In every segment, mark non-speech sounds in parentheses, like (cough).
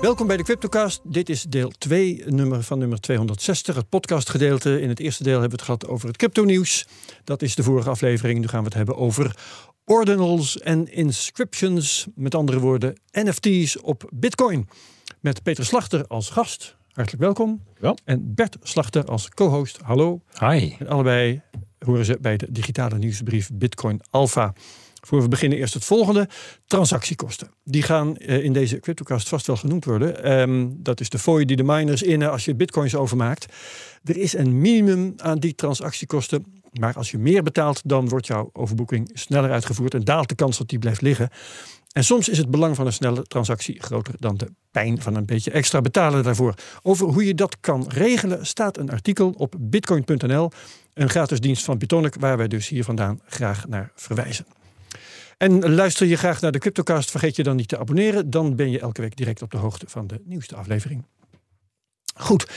Welkom bij de CryptoCast. Dit is deel 2 nummer van nummer 260, het podcastgedeelte. In het eerste deel hebben we het gehad over het crypto-nieuws. Dat is de vorige aflevering. Nu gaan we het hebben over ordinals en inscriptions. Met andere woorden, NFT's op Bitcoin. Met Peter Slachter als gast. Hartelijk welkom. Wel. En Bert Slachter als co-host. Hallo. Hi. En allebei horen ze bij de digitale nieuwsbrief Bitcoin Alpha. Voor we beginnen eerst het volgende. Transactiekosten. Die gaan eh, in deze CryptoCast vast wel genoemd worden. Ehm, dat is de fooi die de miners innen als je bitcoins overmaakt. Er is een minimum aan die transactiekosten. Maar als je meer betaalt, dan wordt jouw overboeking sneller uitgevoerd en daalt de kans dat die blijft liggen. En soms is het belang van een snelle transactie groter dan de pijn van een beetje extra betalen daarvoor. Over hoe je dat kan regelen staat een artikel op bitcoin.nl, een gratis dienst van Bitonic, waar wij dus hier vandaan graag naar verwijzen. En luister je graag naar de CryptoCast, vergeet je dan niet te abonneren. Dan ben je elke week direct op de hoogte van de nieuwste aflevering. Goed.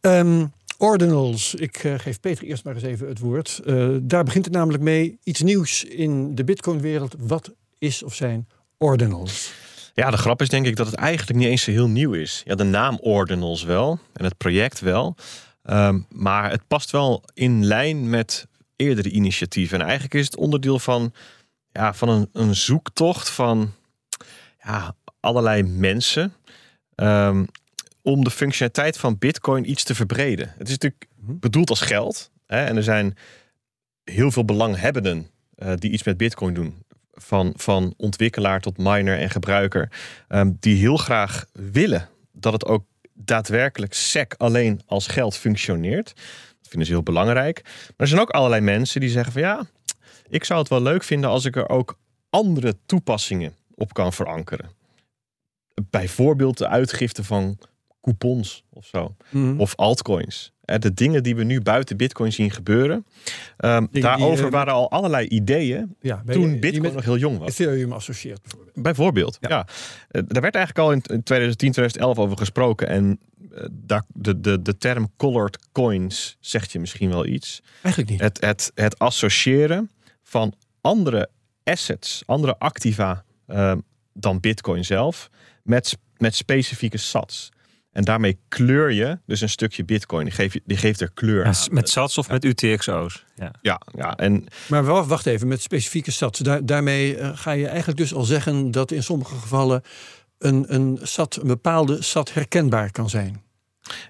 Ehm, ordinals. Ik uh, geef Peter eerst maar eens even het woord. Uh, daar begint het namelijk mee. Iets nieuws in de Bitcoin-wereld. Wat is of zijn ordinals? Ja, de grap is denk ik dat het eigenlijk niet eens zo heel nieuw is. Ja, de naam ordinals wel en het project wel. Um, maar het past wel in lijn met eerdere initiatieven. En eigenlijk is het onderdeel van ja, van een, een zoektocht van ja, allerlei mensen. Um, om de functionaliteit van Bitcoin iets te verbreden. Het is natuurlijk bedoeld als geld. Hè, en er zijn heel veel belanghebbenden uh, die iets met Bitcoin doen. Van, van ontwikkelaar tot miner en gebruiker. Um, die heel graag willen dat het ook daadwerkelijk SEC alleen als geld functioneert. Dat vinden ze heel belangrijk. Maar er zijn ook allerlei mensen die zeggen van ja, ik zou het wel leuk vinden als ik er ook andere toepassingen op kan verankeren. Bijvoorbeeld de uitgifte van coupons of zo. Mhm. Of altcoins. De dingen die we nu buiten Bitcoin zien gebeuren. Um, die, daarover uh, waren al allerlei ideeën Ja, toen Bitcoin nog heel jong was. Ethereum associeert bijvoorbeeld. Bijvoorbeeld, Ja. ja. Eh, Daar werd eigenlijk al in 2010, 2011 over gesproken. En eh, daar, de, de, de term colored coins zegt je misschien wel iets. Eigenlijk niet. Het, het, het associëren van andere assets, andere activa eh, dan Bitcoin zelf, met, met specifieke sats. En daarmee kleur je dus een stukje Bitcoin. Die geeft, je- die geeft er kleur Ja, aan. met SATS of met UTXO's. Ja. Ja, ja, en Maar wa- wacht even, met specifieke sats. Daar, daarmee eh, ga je eigenlijk dus al zeggen dat in sommige gevallen een, een sat, een bepaalde sat herkenbaar kan zijn.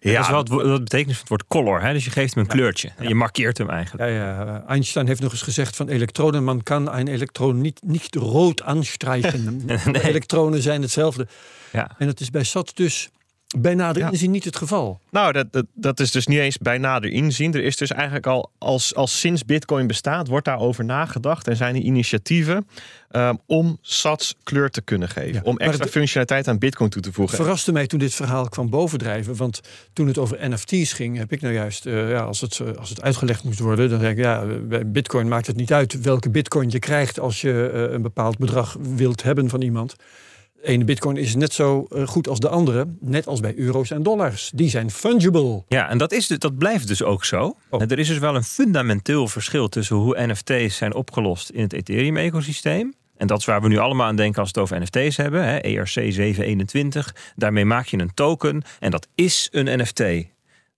Ja, dat is wel het, wo- dat betekent van het woord color. Hè? Dus je geeft hem een kleurtje. En je markeert hem eigenlijk. Ja, ja, eh, Einstein heeft nog eens gezegd van elektronen, man kan een elektron niet, niet rood aanstrijken. (laughs) Nee. Elektronen zijn hetzelfde. Ja. En dat is bij sats dus bij nader Ja. inzien niet het geval. Nou, dat, dat, dat is dus niet eens bij nader inzien. Er is dus eigenlijk al, als, als sinds Bitcoin bestaat, wordt daarover nagedacht. En zijn er initiatieven ehm, om sats kleur te kunnen geven. Ja, Om extra het- functionaliteit aan Bitcoin toe te voegen. verraste mij toen dit verhaal kwam bovendrijven. Want toen het over NFT's ging, heb ik nou juist, eh, ja, als, het, eh, als het uitgelegd moest worden, dan zeg ik, ja, bij Bitcoin maakt het niet uit welke Bitcoin je krijgt als je eh, een bepaald bedrag wilt hebben van iemand. De ene Bitcoin is net zo eh, goed als de andere, net als bij euro's en dollars. Die zijn fungible. Ja, en dat, is, dus- dat blijft dus ook zo. Oh. Er is dus wel een fundamenteel verschil tussen hoe NFT's zijn opgelost in het Ethereum-ecosysteem. En dat is waar we nu allemaal aan denken als we het over NFT's hebben. Hè? ERC 721. Daarmee maak je een token en dat is een NFT.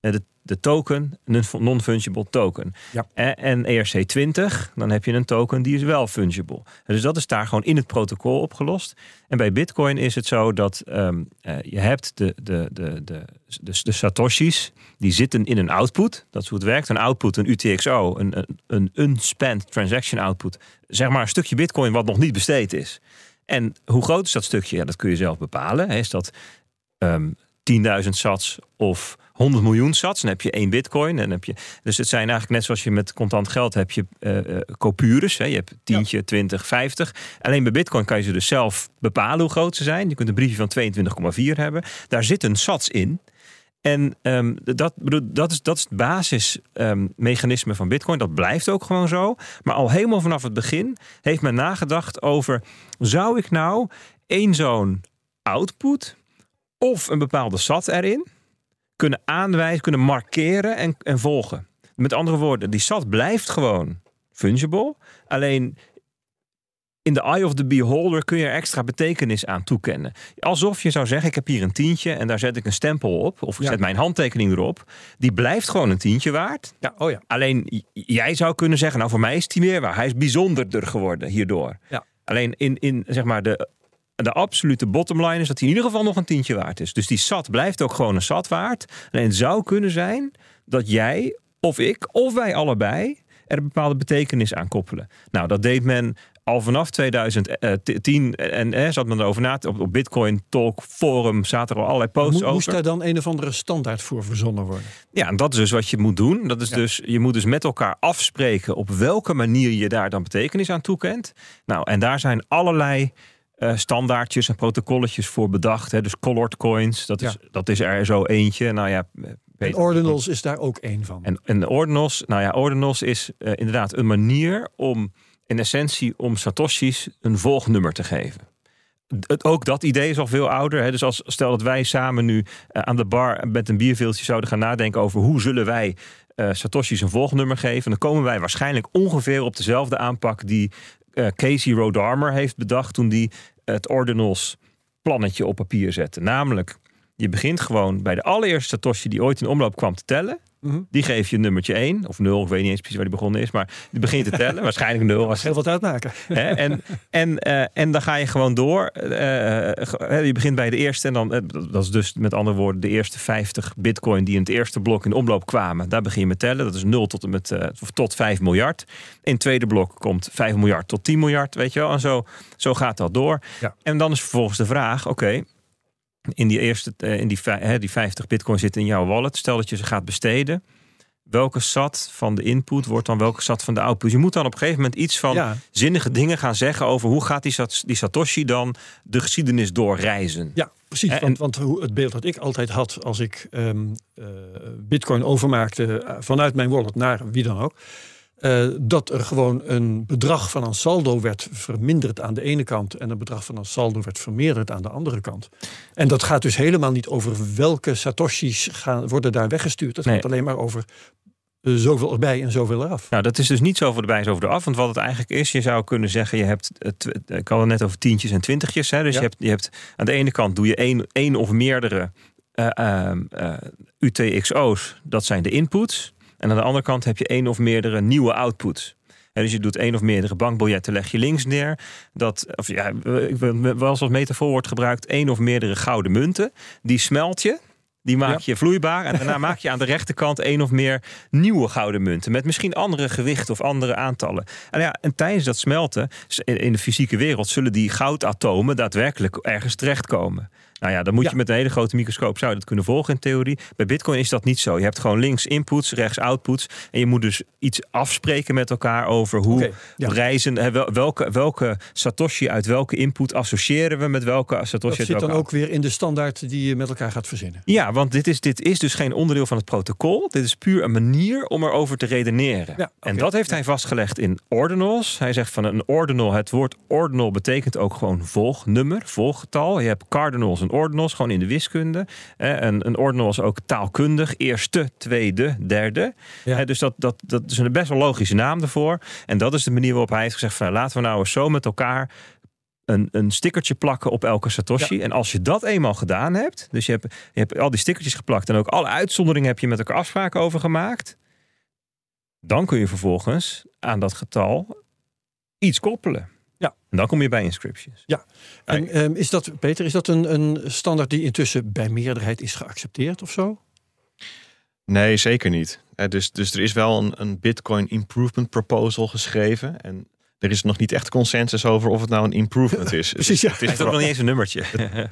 Eh, De, de token, een non-fungible token. Ja. En, en ERC 20, dan heb je een token die is wel fungible. Dus dat is daar gewoon in het protocol opgelost. En bij Bitcoin is het zo dat ehm, eh, je hebt de, de, de, de, de, de Satoshis, die zitten in een output. Dat is hoe het werkt. Een output, een UTXO, een, een, een unspent transaction output. Zeg maar een stukje Bitcoin wat nog niet besteed is. En hoe groot is dat stukje? Ja, dat kun je zelf bepalen. Is dat ehm 10.000 sats of 100 miljoen sats? Dan heb je één bitcoin. En dan heb je, dus het zijn eigenlijk net zoals je met contant geld heb je eh eh, coupures. Hè? Je hebt tientje, 20, 50. Alleen bij bitcoin kan je ze dus zelf bepalen hoe groot ze zijn. Je kunt een briefje van 22,4 hebben. Daar zit een sats in. En ehm, dat, bedoel, dat, is, dat is het basismechanisme van Bitcoin. Dat blijft ook gewoon zo. Maar al helemaal vanaf het begin heeft men nagedacht over: zou ik nou één zo'n output of een bepaalde SAT erin kunnen aanwijzen, kunnen markeren en, en volgen? Met andere woorden, die SAT blijft gewoon fungible. Alleen in de eye of the beholder kun je er extra betekenis aan toekennen. Alsof je zou zeggen, ik heb hier een tientje en daar zet ik een stempel op. Of ik Ja. zet mijn handtekening erop. Die blijft gewoon een tientje waard. Ja, oh ja. Alleen jij zou kunnen zeggen, nou voor mij is die meer waar. Hij is bijzonderder geworden hierdoor. Ja. Alleen in, in zeg maar de, de absolute bottomline is dat hij in ieder geval nog een tientje waard is. Dus die sat blijft ook gewoon een sat waard. Alleen het zou kunnen zijn dat jij of ik of wij allebei er een bepaalde betekenis aan koppelen. Nou, dat deed men al vanaf 2010 en eh, zat men erover na. Op, op Bitcoin Talk Forum zaten er al allerlei posts over. moest daar dan een of andere standaard voor verzonnen worden? Ja, en dat is dus wat je moet doen. Dat is Ja. dus, je moet dus met elkaar afspreken op welke manier je daar dan betekenis aan toekent. Nou, en daar zijn allerlei eh, standaardjes en protocolletjes voor bedacht. Hè. Dus colored coins, dat is, dat is er zo eentje. Nou ja, En Peter- ordinals is daar ook één van. en, en ordinals, nou ja, ordinals is eh, inderdaad een manier om in essentie om Satoshi's een volgnummer te geven. Het, ook dat idee is al veel ouder. Hè? Dus als, stel dat wij samen nu eh, aan de bar met een bierveeltje zouden gaan nadenken over hoe zullen wij eh Satoshi's een volgnummer geven, dan komen wij waarschijnlijk ongeveer op dezelfde aanpak die eh, Casey Rodarmer heeft bedacht toen die het ordinals plannetje op papier zette. Namelijk, je begint gewoon bij de allereerste Satoshi die ooit in omloop kwam te tellen. Mhm. Die geef je nummertje 1 of 0, ik weet niet eens precies waar die begonnen is, maar die begint te tellen. (laughs) Waarschijnlijk 0 was Heel wat uitmaken. Hè? En, en, eh, en dan ga je gewoon door. Eh, eh, je begint bij de eerste en dan, dat is dus met andere woorden de eerste 50 bitcoin die in het eerste blok in omloop kwamen. Daar begin je met tellen. Dat is 0 tot, en met, of tot 5 miljard. In het tweede blok komt 5 miljard tot 10 miljard, weet je wel. En zo, zo gaat dat door. Ja. En dan is vervolgens de vraag, oké, in die eerste, eh, in die, hè, die 50 bitcoin zitten in jouw wallet. Stel dat je ze gaat besteden. Welke sat van de input wordt dan welke sat van de output? Je moet dan op een gegeven moment iets van Ja, zinnige dingen gaan zeggen over hoe gaat die, Sat- die Satoshi dan de geschiedenis doorreizen. ja precies. En- want, het beeld dat ik altijd had als ik ehm, eh, bitcoin overmaakte eh, vanuit mijn wallet naar wie dan ook. Eh, dat er gewoon een bedrag van een saldo werd verminderd aan de ene kant en een bedrag van een saldo werd vermeerderd aan de andere kant. En dat gaat dus helemaal niet over welke satoshis gaan, worden daar weggestuurd. Het Nee. gaat alleen maar over eh, zoveel erbij en zoveel eraf. Nou, dat is dus niet zoveel erbij, zoveel eraf. Want wat het eigenlijk is, je zou kunnen zeggen, je hebt, eh, ik had het net over tientjes en twintigjes. Hè? Dus Ja. je, hebt, je hebt aan de ene kant doe je één, één of meerdere eh, ehm, eh, UTXO's, dat zijn de inputs. En aan de andere kant heb je één of meerdere nieuwe outputs. En dus je doet één of meerdere bankbiljetten, leg je links neer. Dat, of ja, wel als metafoor wordt gebruikt, één of meerdere gouden munten. Die smelt je, die maak je vloeibaar. En daarna (laughs) maak je aan de rechterkant één of meer nieuwe gouden munten. Met misschien andere gewichten of andere aantallen. En, ja, en tijdens dat smelten, in de fysieke wereld, zullen die goudatomen daadwerkelijk ergens terechtkomen. Nou ja, dan moet Ja. je met een hele grote microscoop zou je dat kunnen volgen in theorie. Bij Bitcoin is dat niet zo. Je hebt gewoon links inputs, rechts outputs. En je moet dus iets afspreken met elkaar over hoe ja. reizen. welke, welke Satoshi uit welke input associëren we met welke Satoshi Dat zit dan ook weer in de standaard die je met elkaar gaat verzinnen. ja, want dit is, dit is dus geen onderdeel van het protocol. Dit is puur een manier om erover te redeneren. Ja. En dat heeft hij vastgelegd in ordinals. Hij zegt van een ordinal, het woord ordinal betekent ook gewoon volgnummer, volgetal. Je hebt cardinals en ordinals, gewoon in de wiskunde. Eh, En een ordinal is ook taalkundig, eerste, tweede, derde. Ja. Eh, Dus dat, dat, dat is een best wel logische naam ervoor. En dat is de manier waarop hij heeft gezegd van nou, laten we nou eens zo met elkaar een, een stickertje plakken op elke Satoshi. En als je dat eenmaal gedaan hebt, dus je hebt, je hebt al die stickertjes geplakt en ook alle uitzonderingen heb je met elkaar afspraken over gemaakt, dan kun je vervolgens aan dat getal iets koppelen. Ja. En dan kom je bij inscriptions. En ehm, is dat, Peter, is dat een, een standaard die intussen bij meerderheid is geaccepteerd of zo? Nee, zeker niet. Eh, dus, dus er is wel een, een Bitcoin Improvement Proposal geschreven. En er is nog niet echt consensus over of het nou een improvement is. (laughs) Precies, ja. Het is ook nog niet eens een nummertje.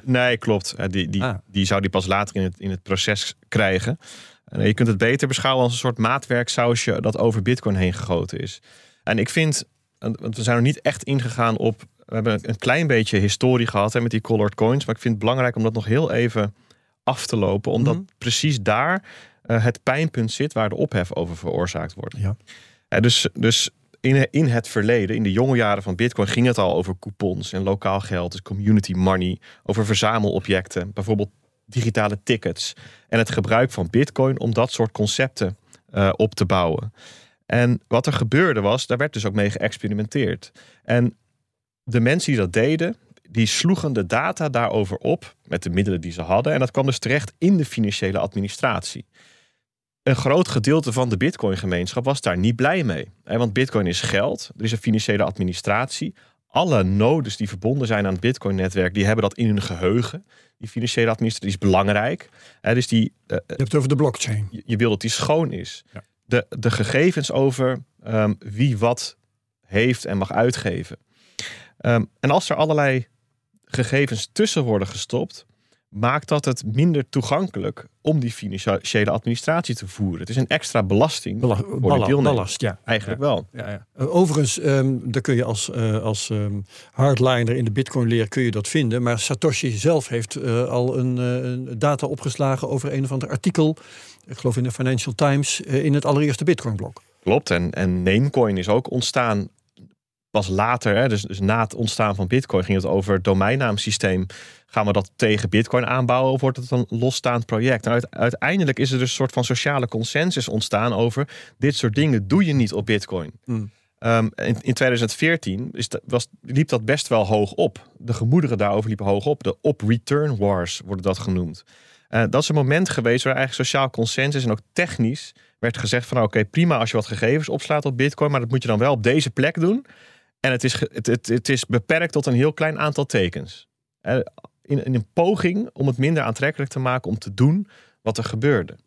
Nee, klopt. Eh, Die, die, Ah. die zou die pas later in het, in het proces krijgen. En je kunt het beter beschouwen als een soort maatwerksausje dat over Bitcoin heen gegoten is. En ik vind, want we zijn er niet echt ingegaan op. We hebben een klein beetje historie gehad hè, met die colored coins. Maar ik vind het belangrijk om dat nog heel even af te lopen. Omdat Mhm. precies daar eh, het pijnpunt zit waar de ophef over veroorzaakt wordt. Ja. Eh, dus dus in, in het verleden, in de jonge jaren van Bitcoin, ging het al over coupons en lokaal geld, dus community money, over verzamelobjecten, bijvoorbeeld digitale tickets en het gebruik van Bitcoin om dat soort concepten eh, op te bouwen. En wat er gebeurde was, daar werd dus ook mee geëxperimenteerd. En de mensen die dat deden, die sloegen de data daarover op met de middelen die ze hadden. En dat kwam dus terecht in de financiële administratie. Een groot gedeelte van de Bitcoin-gemeenschap was daar niet blij mee. Want Bitcoin is geld, er is een financiële administratie. Alle nodes die verbonden zijn aan het Bitcoin-netwerk, die hebben dat in hun geheugen. Die financiële administratie is belangrijk. Dus die, je hebt het over de blockchain. Je, wil dat die schoon is. Ja. De, de gegevens over ehm, wie wat heeft en mag uitgeven. Ehm, en als er allerlei gegevens tussen worden gestopt, maakt dat het minder toegankelijk om die financiële administratie te voeren. Het is een extra belasting Balla voor de Ballast, ja. Eigenlijk wel. Ja, ja. Eh, overigens, um, daar kun je als, uh, als um, hardliner in de Bitcoin leer kun je dat vinden. Maar Satoshi zelf heeft uh, al een, data opgeslagen over een of ander artikel. Ik geloof in de Financial Times in het allereerste Bitcoin blok. Klopt. En, en Namecoin is ook ontstaan pas later, hè, dus, dus na het ontstaan van Bitcoin, ging het over het domeinnaamsysteem. Gaan we dat tegen Bitcoin aanbouwen of wordt het een losstaand project? Nou, uiteindelijk is er dus een soort van sociale consensus ontstaan over dit soort dingen doe je niet op Bitcoin. Hmm. Ehm, in, in, 2014 is was, liep dat best wel hoog op. De gemoederen daarover liepen hoog op. De op-return wars worden dat genoemd. Uh, dat is een moment geweest waar eigenlijk sociaal consensus en ook technisch werd gezegd van oké, prima als je wat gegevens opslaat op Bitcoin, maar dat moet je dan wel op deze plek doen. En het is, het, het, het is beperkt tot een heel klein aantal tekens. In, in een poging om het minder aantrekkelijk te maken om te doen wat er gebeurde.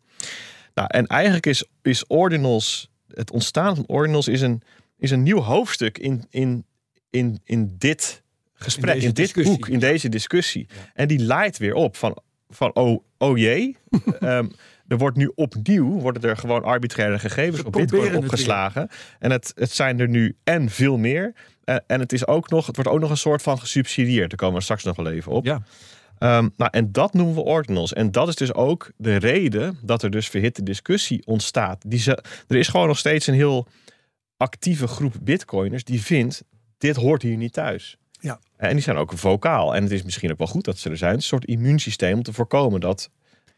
Nou, en eigenlijk is, is ordinals, het ontstaan van ordinals is een, is een nieuw hoofdstuk in, in, in, in dit gesprek, in, dit boek, in deze discussie. En die leidt weer op van, van oh, oh jee. um, (laughs) er wordt nu opnieuw, worden er gewoon arbitraire gegevens op Bitcoin opgeslagen. en het, het zijn er nu en veel meer. Uh, en het, is ook nog, het wordt ook nog een soort van gesubsidieerd. Daar komen we straks nog wel even op. Ja. Um, nou, en dat noemen we ordinals. En dat is dus ook de reden dat er dus verhitte discussie ontstaat. Die ze, er is gewoon nog steeds een heel actieve groep bitcoiners die vindt, dit hoort hier niet thuis. Ja. En die zijn ook vocaal. En het is misschien ook wel goed dat ze er zijn. Een soort immuunsysteem om te voorkomen dat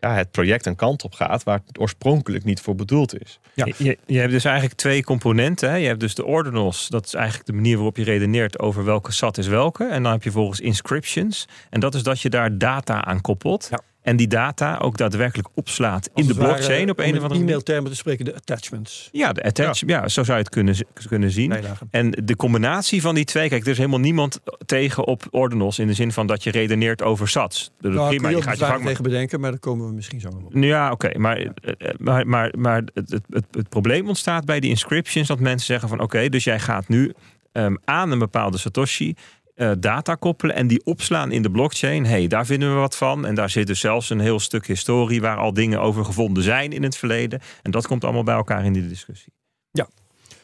ja, het project een kant op gaat waar het oorspronkelijk niet voor bedoeld is. Ja. Je, je hebt dus eigenlijk twee componenten. Hè? Je hebt dus de ordinals, dat is eigenlijk de manier waarop je redeneert over welke sat is welke. En dan heb je volgens inscriptions. En dat is dat je daar data aan koppelt. Ja. En die data ook daadwerkelijk opslaat in de blockchain op een of andere e-mailtermen te spreken, de attachments. Ja, de attachments. Ja. zo zou je het kunnen, kunnen zien. En de combinatie van die twee, kijk, er is helemaal niemand tegen op ordinals in de zin van dat je redeneert over sats. Nou, prima, je, je gaat je gang tegen bedenken, maar daar komen we misschien zo op. Ja, oké, maar, eh, eh, maar, maar, maar het, het, het, het, probleem ontstaat bij die inscriptions dat mensen zeggen van oké, dus jij gaat nu um, aan een bepaalde Satoshi uh, data koppelen en die opslaan in de blockchain. hey, daar vinden we wat van. En daar zit dus zelfs een heel stuk historie waar al dingen over gevonden zijn in het verleden. En dat komt allemaal bij elkaar in die discussie. Ja,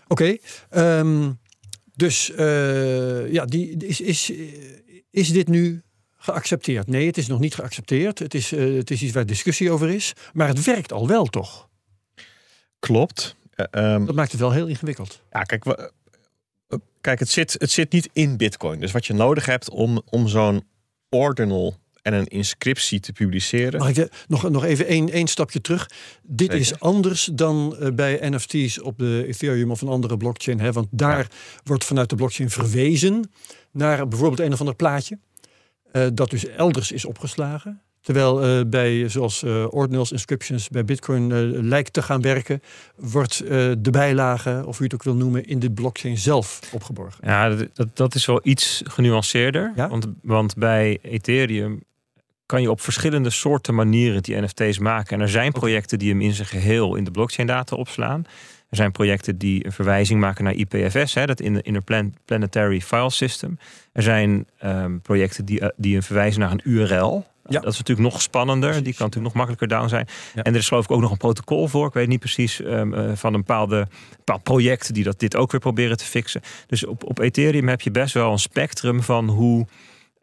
oké. Ehm, dus uh, ja, die, is, is, is dit nu geaccepteerd? Nee, het is nog niet geaccepteerd. Het is, uh, het is iets waar discussie over is. Maar het werkt al wel, toch? Klopt. Um, dat maakt het wel heel ingewikkeld. Ja, kijk, we, Kijk, het zit, het zit niet in Bitcoin. Dus wat je nodig hebt om, om zo'n ordinal en een inscriptie te publiceren. Mag ik nog, nog even één, één stapje terug? Dit is anders dan eh, bij NFT's op de Ethereum of een andere blockchain. Hè? Want daar wordt vanuit de blockchain verwezen naar bijvoorbeeld een of ander plaatje. Uh, dat dus elders is opgeslagen. Terwijl uh, bij, zoals uh, ordinals inscriptions bij Bitcoin uh, lijkt te gaan werken, wordt de bijlage, of u het ook wil noemen, in de blockchain zelf opgeborgen. Ja, dat, dat is wel iets genuanceerder. Ja? Want, want bij Ethereum kan je op verschillende soorten manieren die NFT's maken. En er zijn projecten die hem in zijn geheel in de blockchain data opslaan. Er zijn projecten die een verwijzing maken naar IPFS, hè, dat Interplanetary File System. Er zijn um, projecten die, die een verwijzen naar een URL. Ja. Dat is natuurlijk nog spannender. Die kan natuurlijk nog makkelijker down zijn. En er is geloof ik ook nog een protocol voor. Ik weet niet precies um, uh, van een bepaalde, bepaald project die dat, dit ook weer proberen te fixen. Dus op, op Ethereum heb je best wel een spectrum van hoe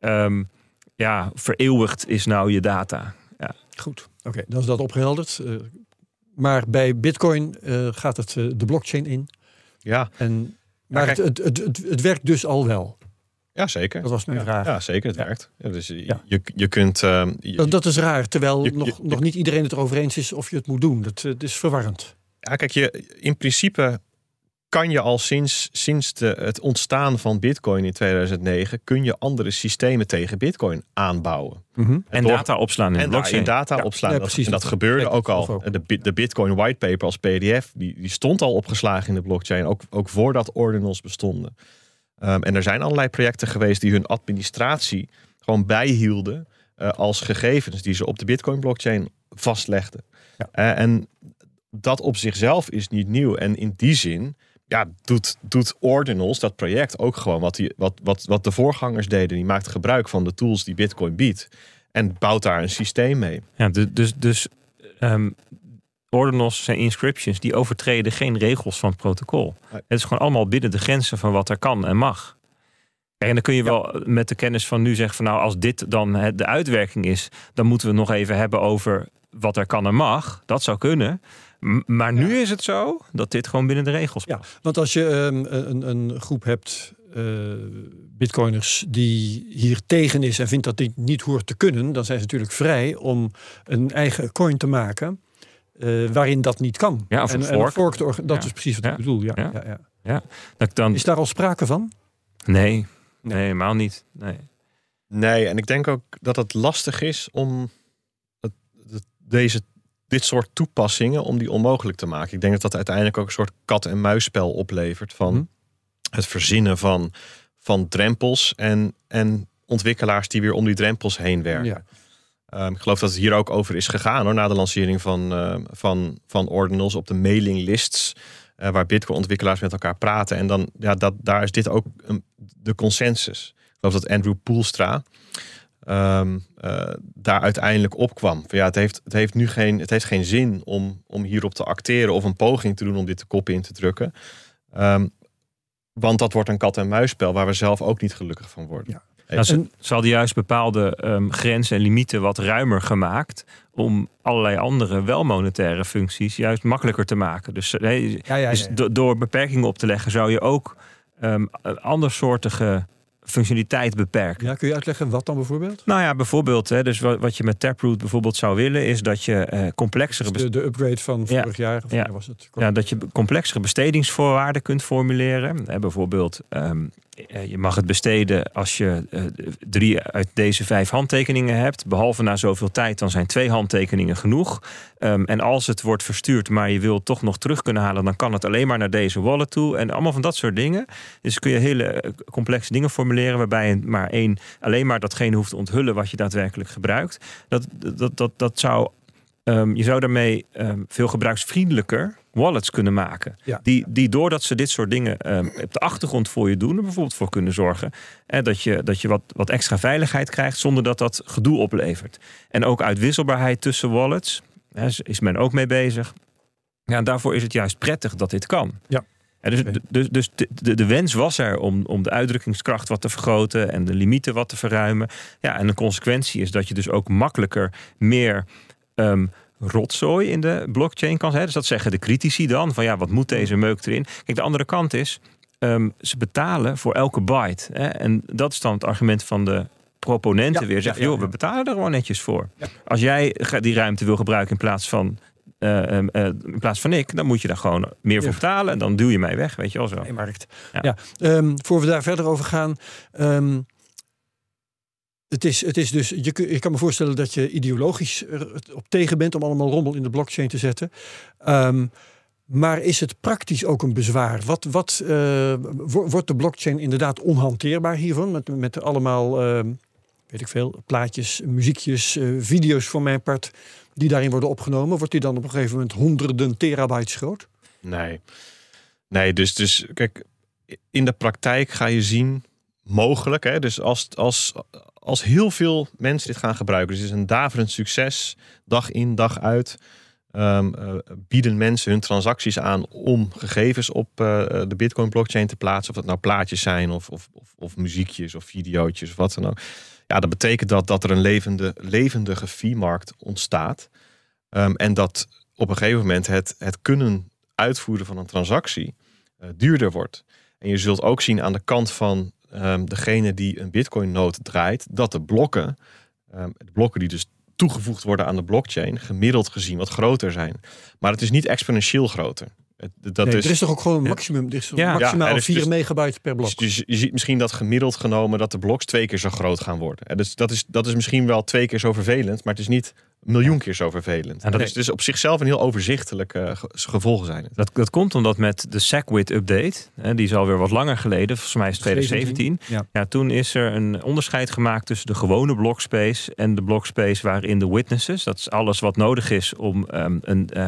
um, ja, vereeuwigd is nou je data. Ja. Goed, oké, dan is dat opgehelderd. Uh, maar bij Bitcoin uh, gaat het de blockchain in. Ja. En, maar het, het, het, het, werkt dus al wel. Ja, zeker. Dat was mijn ja, vraag. Ja, zeker. Het werkt. Ja, dus je, je, je kunt... Uh, je, dat, dat, is raar, terwijl nog, nog niet iedereen het erover eens is of je het moet doen. Dat, het is verwarrend. Ja, kijk, je, in principe kan je al sinds, sinds de, het ontstaan van Bitcoin in 2009, kun je andere systemen tegen Bitcoin aanbouwen. Mhm. En door- data opslaan in En blockchain. data Ja, opslaan. ja, precies. en dat Dat- gebeurde dat- ook al. ook. De, de Bitcoin whitepaper als PDF, die, die stond al opgeslagen in de blockchain. Ook, ook voordat ordinals bestonden. Ehm, en er zijn allerlei projecten geweest die hun administratie gewoon bijhielden. eh, als gegevens die ze op de Bitcoin blockchain vastlegden. Ja. Eh, en dat op zichzelf is niet nieuw. En in die zin ja, doet, doet Ordinals, dat project, ook gewoon wat, die, wat, wat, wat de voorgangers deden. Die maakten gebruik van de tools die Bitcoin biedt. En bouwt daar een systeem mee. Ja, dus, dus, dus ehm, ordinals zijn inscriptions die overtreden geen regels van het protocol. Nee. Het is gewoon allemaal binnen de grenzen van wat er kan en mag. En dan kun je wel met de kennis van nu zeggen van nou als dit dan de uitwerking is, dan moeten we het nog even hebben over wat er kan en mag. Dat zou kunnen. Maar nu is het zo dat dit gewoon binnen de regels Ja, want als je ehm, een, een groep hebt, eh, bitcoiners, die hier tegen is en vindt dat dit niet hoort te kunnen, dan zijn ze natuurlijk vrij om een eigen coin te maken. Eh, waarin dat niet kan. Ja, of een en, en fork te orga- dat Ja. is precies wat Ja. ik bedoel. Ja, Ja. ja. Ja, Dat ik dan, Is daar al sprake van? nee, nee, helemaal niet. Nee. Nee, en ik denk ook dat het lastig is om het, het- deze, dit soort toepassingen om die onmogelijk te maken. Ik denk dat dat uiteindelijk ook een soort kat-en-muisspel oplevert van Mhm. het verzinnen van, van drempels en, en ontwikkelaars die weer om die drempels heen werken. Ehm, ik geloof dat het hier ook over is gegaan hoor, na de lancering van, eh, van, van Ordinals op de mailinglists. eh waar Bitcoin-ontwikkelaars met elkaar praten. En dan, ja, dat, daar is dit ook een, de consensus. Ik geloof dat Andrew Poelstra ehm, eh, daar uiteindelijk opkwam. Van, ja, het, heeft, het, heeft nu geen, het heeft geen zin om, om hierop te acteren of een poging te doen om dit de kop in te drukken. Want dat wordt een kat-en-muisspel waar we zelf ook niet gelukkig van worden. Ja. Nou, ze, En- ze hadden juist bepaalde ehm, grenzen en limieten wat ruimer gemaakt. Om allerlei andere wel monetaire functies juist makkelijker te maken. Dus, eh, nee, Ja, ja, dus do- door beperkingen op te leggen zou je ook ehm andersoortige functionaliteit beperken. Ja, kun je uitleggen wat dan bijvoorbeeld? Nou ja, bijvoorbeeld, hè, dus wat, wat je met Taproot bijvoorbeeld zou willen, is dat je eh, complexere Dus de, de upgrade van Ja. vorig jaar, of Ja. was het? Ja, dat je complexere bestedingsvoorwaarden kunt formuleren. Hè, bijvoorbeeld, ehm, eh, je mag het besteden als je eh, drie uit deze vijf handtekeningen hebt. Behalve na zoveel tijd, dan zijn twee handtekeningen genoeg. Ehm, en als het wordt verstuurd, maar je wil toch nog terug kunnen halen, dan kan het alleen maar naar deze wallet toe. En allemaal van dat soort dingen. Dus kun je hele eh, complexe dingen formuleren, waarbij je maar één alleen maar datgene hoeft te onthullen wat je daadwerkelijk gebruikt. Dat, dat, dat, dat zou Ehm, je zou daarmee ehm, veel gebruiksvriendelijker wallets kunnen maken. Ja. Die, die doordat ze dit soort dingen ehm, op de achtergrond voor je doen, er bijvoorbeeld voor kunnen zorgen. En dat je, dat je wat, wat extra veiligheid krijgt zonder dat dat gedoe oplevert. En ook uitwisselbaarheid tussen wallets. Hè, is- men ook mee bezig. Ja, en daarvoor is het juist prettig dat dit kan. Ja. En dus, dus, dus de, de, de wens was er om, om de uitdrukkingskracht wat te vergroten en de limieten wat te verruimen. Ja, en de consequentie is dat je dus ook makkelijker meer ehm, rotzooi in de blockchain kan zijn. Dus dat zeggen de critici dan. Van ja, wat moet deze meuk erin? Kijk, de andere kant is, ehm, ze betalen voor elke byte. Hè? En dat is dan het argument van de proponenten Ja, weer. Zeggen, ja, joh, we betalen er gewoon netjes voor. Als jij die ruimte wil gebruiken in plaats van... eh, ehm, eh, in plaats van ik, dan moet je daar gewoon meer voor betalen. En dan duw je mij weg, weet je wel zo. Markt. Ja. Ja. Ehm, voor we daar verder over gaan. Het, is, het is dus, je, ik kan me voorstellen dat je ideologisch op tegen bent om allemaal rommel in de blockchain te zetten. Ehm, maar is het praktisch ook een bezwaar? Wat, wat, eh, wo- wordt de blockchain inderdaad onhanteerbaar hiervan? Met, met allemaal, ehm, weet ik veel, plaatjes, muziekjes, eh, video's voor mijn part, die daarin worden opgenomen. Wordt die dan op een gegeven moment honderden terabytes groot? Nee. Nee, dus, dus kijk, in de praktijk ga je zien, mogelijk, hè, dus als, als, als heel veel mensen dit gaan gebruiken, dus het is een daverend succes, dag in, dag uit, ehm, eh, bieden mensen hun transacties aan om gegevens op eh, de Bitcoin blockchain te plaatsen, of dat nou plaatjes zijn of, of, of, muziekjes of videootjes of wat dan ook. Ja, dat betekent dat, dat er een levende, levendige fee-markt ontstaat. Ehm, en dat op een gegeven moment het, het kunnen uitvoeren van een transactie eh, duurder wordt. En je zult ook zien aan de kant van ehm, degene die een Bitcoin-nood draait, dat de blokken, ehm, de blokken die dus toegevoegd worden aan de blockchain, gemiddeld gezien wat groter zijn. Maar het is niet exponentieel groter. Het- Dat Nee, is, Er is toch ook gewoon een maximum, er is Ja. maximaal Ja, er is 4 dus- megabyte per blok. Dus je ziet misschien dat gemiddeld genomen dat de bloks twee keer zo groot gaan worden. En Dus dat is, dat is misschien wel twee keer zo vervelend, maar het is niet miljoen keer zo vervelend. dat En is- dus, dus op zichzelf een heel overzichtelijk eh, ge- gevolgen zijn. het. Dat, dat komt omdat met de SegWit update, hè, die is alweer wat langer geleden, volgens mij is het 2017. 17, Ja. toen is er een onderscheid gemaakt tussen de gewone blockspace en de blockspace waarin de witnesses, dat is alles wat nodig is om ehm, een, eh,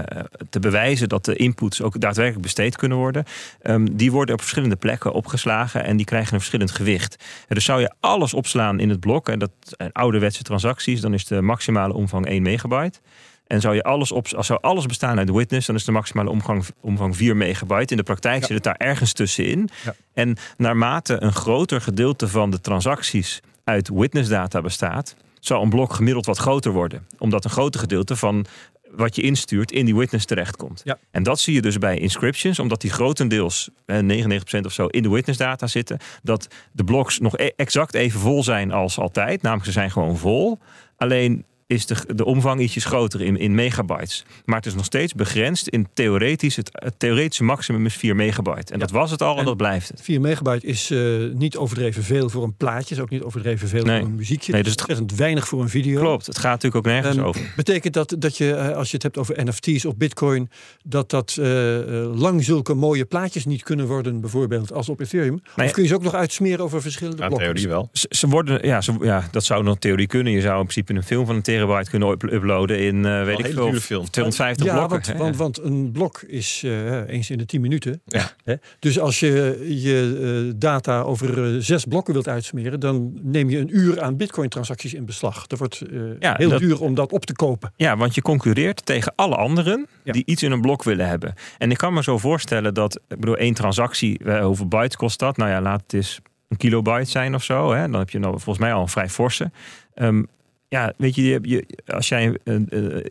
te bewijzen dat de inputs ook daadwerkelijk besteed kunnen worden, ehm, die worden op verschillende plekken opgeslagen en die krijgen een verschillend gewicht. En dus zou je alles opslaan in het blok, en dat zijn ouderwetse transacties, dan is de maximale omvang 1 megabyte. En zou je alles op, als zou alles bestaan uit witness, dan is de maximale omvang, omvang 4 megabyte. In de praktijk Ja. zit het daar ergens tussenin. Ja. En naarmate een groter gedeelte van de transacties uit witness data bestaat, zou een blok gemiddeld wat groter worden. Omdat een groter gedeelte van wat je instuurt in die witness terechtkomt. Ja. En dat zie je dus bij inscriptions, omdat die grotendeels, eh, 99% of zo, in de witness data zitten. Dat de bloks nog e- exact even vol zijn als altijd. Namelijk, ze zijn gewoon vol. Alleen is de, de omvang ietsjes groter in, in megabytes. Maar het is nog steeds begrensd in theoretisch. Het, het theoretische maximum is 4 megabyte. En dat was het al en, En- dat blijft het. 4 megabyte is eh, niet overdreven veel voor een plaatje. Is ook niet overdreven veel Nee. voor een muziekje. Nee, dus het- ontzettend weinig voor een video. Klopt, het gaat natuurlijk ook nergens Ehm, over. Betekent dat dat je, eh, als je het hebt over NFT's of bitcoin, dat dat eh, eh, lang zulke mooie plaatjes niet kunnen worden, bijvoorbeeld als op Ethereum? Nee. Of kun je ze ook nog uitsmeren over verschillende Ja, blokken? theorie wel. Ze, ze worden, ja, ze, ja, dat zou nog theorie kunnen. Je zou in principe een film van een terabyte kunnen up- uploaden in, eh, weet ik veel, dure film. 250 ja, blokken. want, want, want een blok is eh, eens in de 10 minuten. Ja. Hè? Dus als je je eh, data over zes blokken wilt uitsmeren, dan neem je een uur aan bitcoin-transacties in beslag. Dat wordt eh, Ja, heel dat- duur om dat op te kopen. Ja, want je concurreert tegen alle anderen Ja. die iets in een blok willen hebben. En ik kan me zo voorstellen dat, ik bedoel, één transactie, hoeveel bytes kost dat? Nou ja, laat het eens een kilobyte zijn of zo. Hè? Dan heb je nou volgens mij al een vrij forse. Ehm, ja, weet je, je, als jij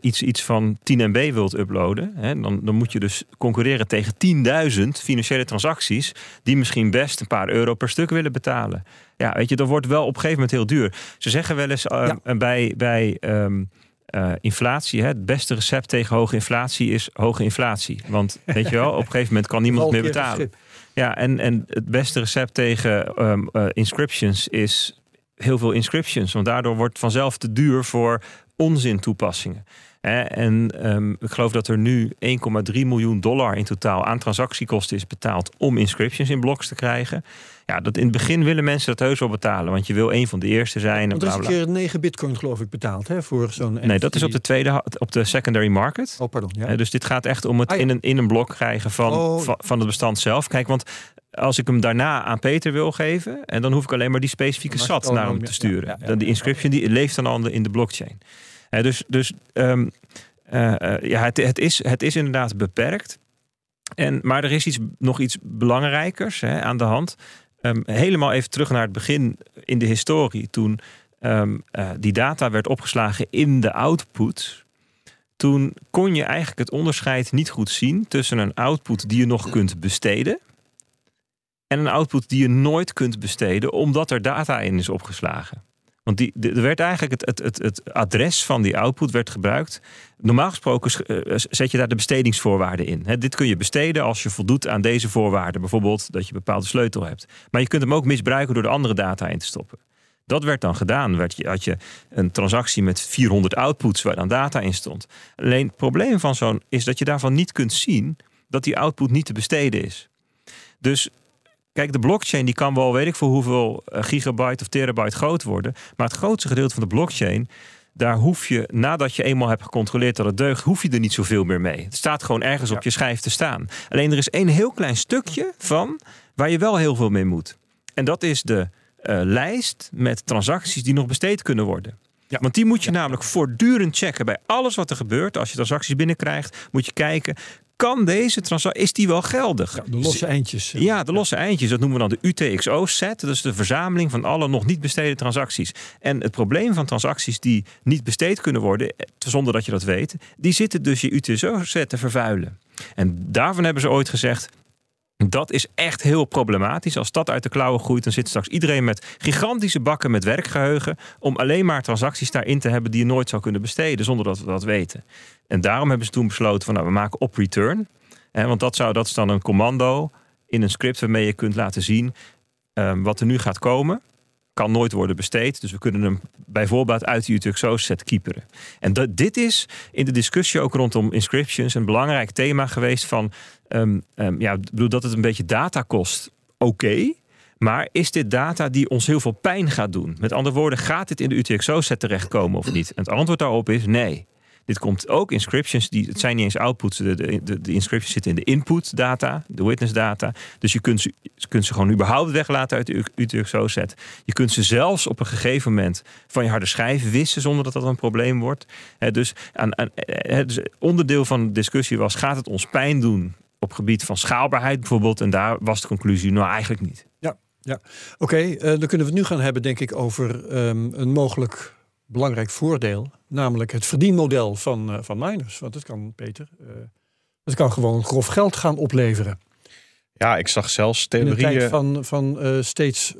iets, iets van 10 MB wilt uploaden, hè, dan, dan moet je dus concurreren tegen 10.000 financiële transacties, die misschien best een paar euro per stuk willen betalen. Ja, weet je, dat wordt wel op een gegeven moment heel duur. Ze zeggen wel eens eh, bij, bij ehm, eh, inflatie, hè, het beste recept tegen hoge inflatie is hoge inflatie. Want (laughs) weet je wel, op een gegeven moment kan niemand meer betalen. Ja, en, en het beste recept tegen ehm, eh, inscriptions is heel veel inscriptions. Want daardoor wordt vanzelf te duur voor onzin toepassingen. En ehm, ik geloof dat er nu 1,3 miljoen dollar in totaal aan transactiekosten is betaald om inscriptions in bloks te krijgen. Ja, dat in het begin willen mensen dat heus wel betalen, want je wil een van de eerste zijn. Want er bla is een keer 9 bitcoin geloof ik betaald hè, voor zo'n Nee, dat is op de tweede, op de secondary market. Oh, pardon. Ja. Dus dit gaat echt om het Ah, ja. in, een, in een blok krijgen van, Oh. van, van het bestand zelf. Kijk, want als ik hem daarna aan Peter wil geven, en dan hoef ik alleen maar die specifieke SAT naar hem te meer- ja, sturen. ja, ja, Dan die inscription die leeft dan al in de blockchain. Dus dus ehm, eh, eh, ja, het, het, is, het is inderdaad beperkt. En, maar er is iets, nog iets belangrijkers hè, aan de hand. Ehm, helemaal even terug naar het begin in de historie. Toen ehm, eh, die data werd opgeslagen in de output. Toen kon je eigenlijk het onderscheid niet goed zien tussen een output die je nog kunt besteden. En een output die je nooit kunt besteden, omdat er data in is opgeslagen. Want die, de- er werd eigenlijk het, het, het, het adres van die output werd gebruikt. Normaal gesproken sch- eh, zet je daar de bestedingsvoorwaarden in. Dit kun je besteden als je voldoet aan deze voorwaarden. Bijvoorbeeld dat je een bepaalde sleutel hebt. Maar je kunt hem ook misbruiken door er andere data in te stoppen. Dat werd dan gedaan. Werd je, had je een transactie met 400 outputs waar dan data in stond. Alleen het probleem van zo'n is dat je daarvan niet kunt zien dat die output niet te besteden is. Dus kijk, de blockchain die kan wel weet ik voor hoeveel eh, gigabyte of terabyte groot worden. Maar het grootste gedeelte van de blockchain, daar hoef je, nadat je eenmaal hebt gecontroleerd dat het deugt, hoef je er niet zoveel meer mee. Het staat gewoon ergens op je schijf te staan. Alleen er is één heel klein stukje van waar je wel heel veel mee moet. En dat is de eh, lijst met transacties die nog besteed kunnen worden. Ja. Want die moet je namelijk voortdurend checken bij alles wat er gebeurt. Als je transacties binnenkrijgt, moet je kijken, kan deze transactie, is die wel geldig? Ja, de losse eindjes. Ja, de losse eindjes, dat noemen we dan de UTXO-set. Dat is de verzameling van alle nog niet besteden transacties. En het probleem van transacties die niet besteed kunnen worden, eh, zonder dat je dat weet, die zitten dus je UTXO-set te vervuilen. En daarvan hebben ze ooit gezegd. Dat is echt heel problematisch. Als dat uit de klauwen groeit, dan zit straks iedereen met gigantische bakken met werkgeheugen. om alleen maar transacties daarin te hebben die je nooit zou kunnen besteden, zonder dat we dat weten. En daarom hebben ze toen besloten van nou, we maken op return. Hè, want dat, zou, dat is dan een commando in een script waarmee je kunt laten zien ehm, wat er nu gaat komen. Kan nooit worden besteed. Dus we kunnen hem bijvoorbeeld uit die UTXO set keeperen. En dat, dit is in de discussie ook rondom inscriptions een belangrijk thema geweest van ehm, ehm, ja, bedoel dat het een beetje data kost. Oké. maar is dit data die ons heel veel pijn gaat doen? Met andere woorden, gaat dit in de UTXO-set terechtkomen of niet? En het antwoord daarop is nee. Dit komt ook inscriptions, die, het zijn niet eens outputs. De, de, de inscriptions zitten in de input data, de witness data. Dus je kunt ze, kunt ze gewoon überhaupt weglaten uit de UTXO-set. Je kunt ze zelfs op een gegeven moment van je harde schijf wissen zonder dat dat een probleem wordt. dus, aan, aan, dus onderdeel van de discussie was: gaat het ons pijn doen op gebied van schaalbaarheid bijvoorbeeld? En daar was de conclusie: nou eigenlijk niet. Ja, ja. oké. Eh, dan kunnen we het nu gaan hebben, denk ik, over um, een mogelijk belangrijk voordeel. Namelijk het verdienmodel van, uh, van miners. Want het kan, Peter, uh, het kan gewoon grof geld gaan opleveren. Ja, ik zag zelfs theorieën... In van, van uh, steeds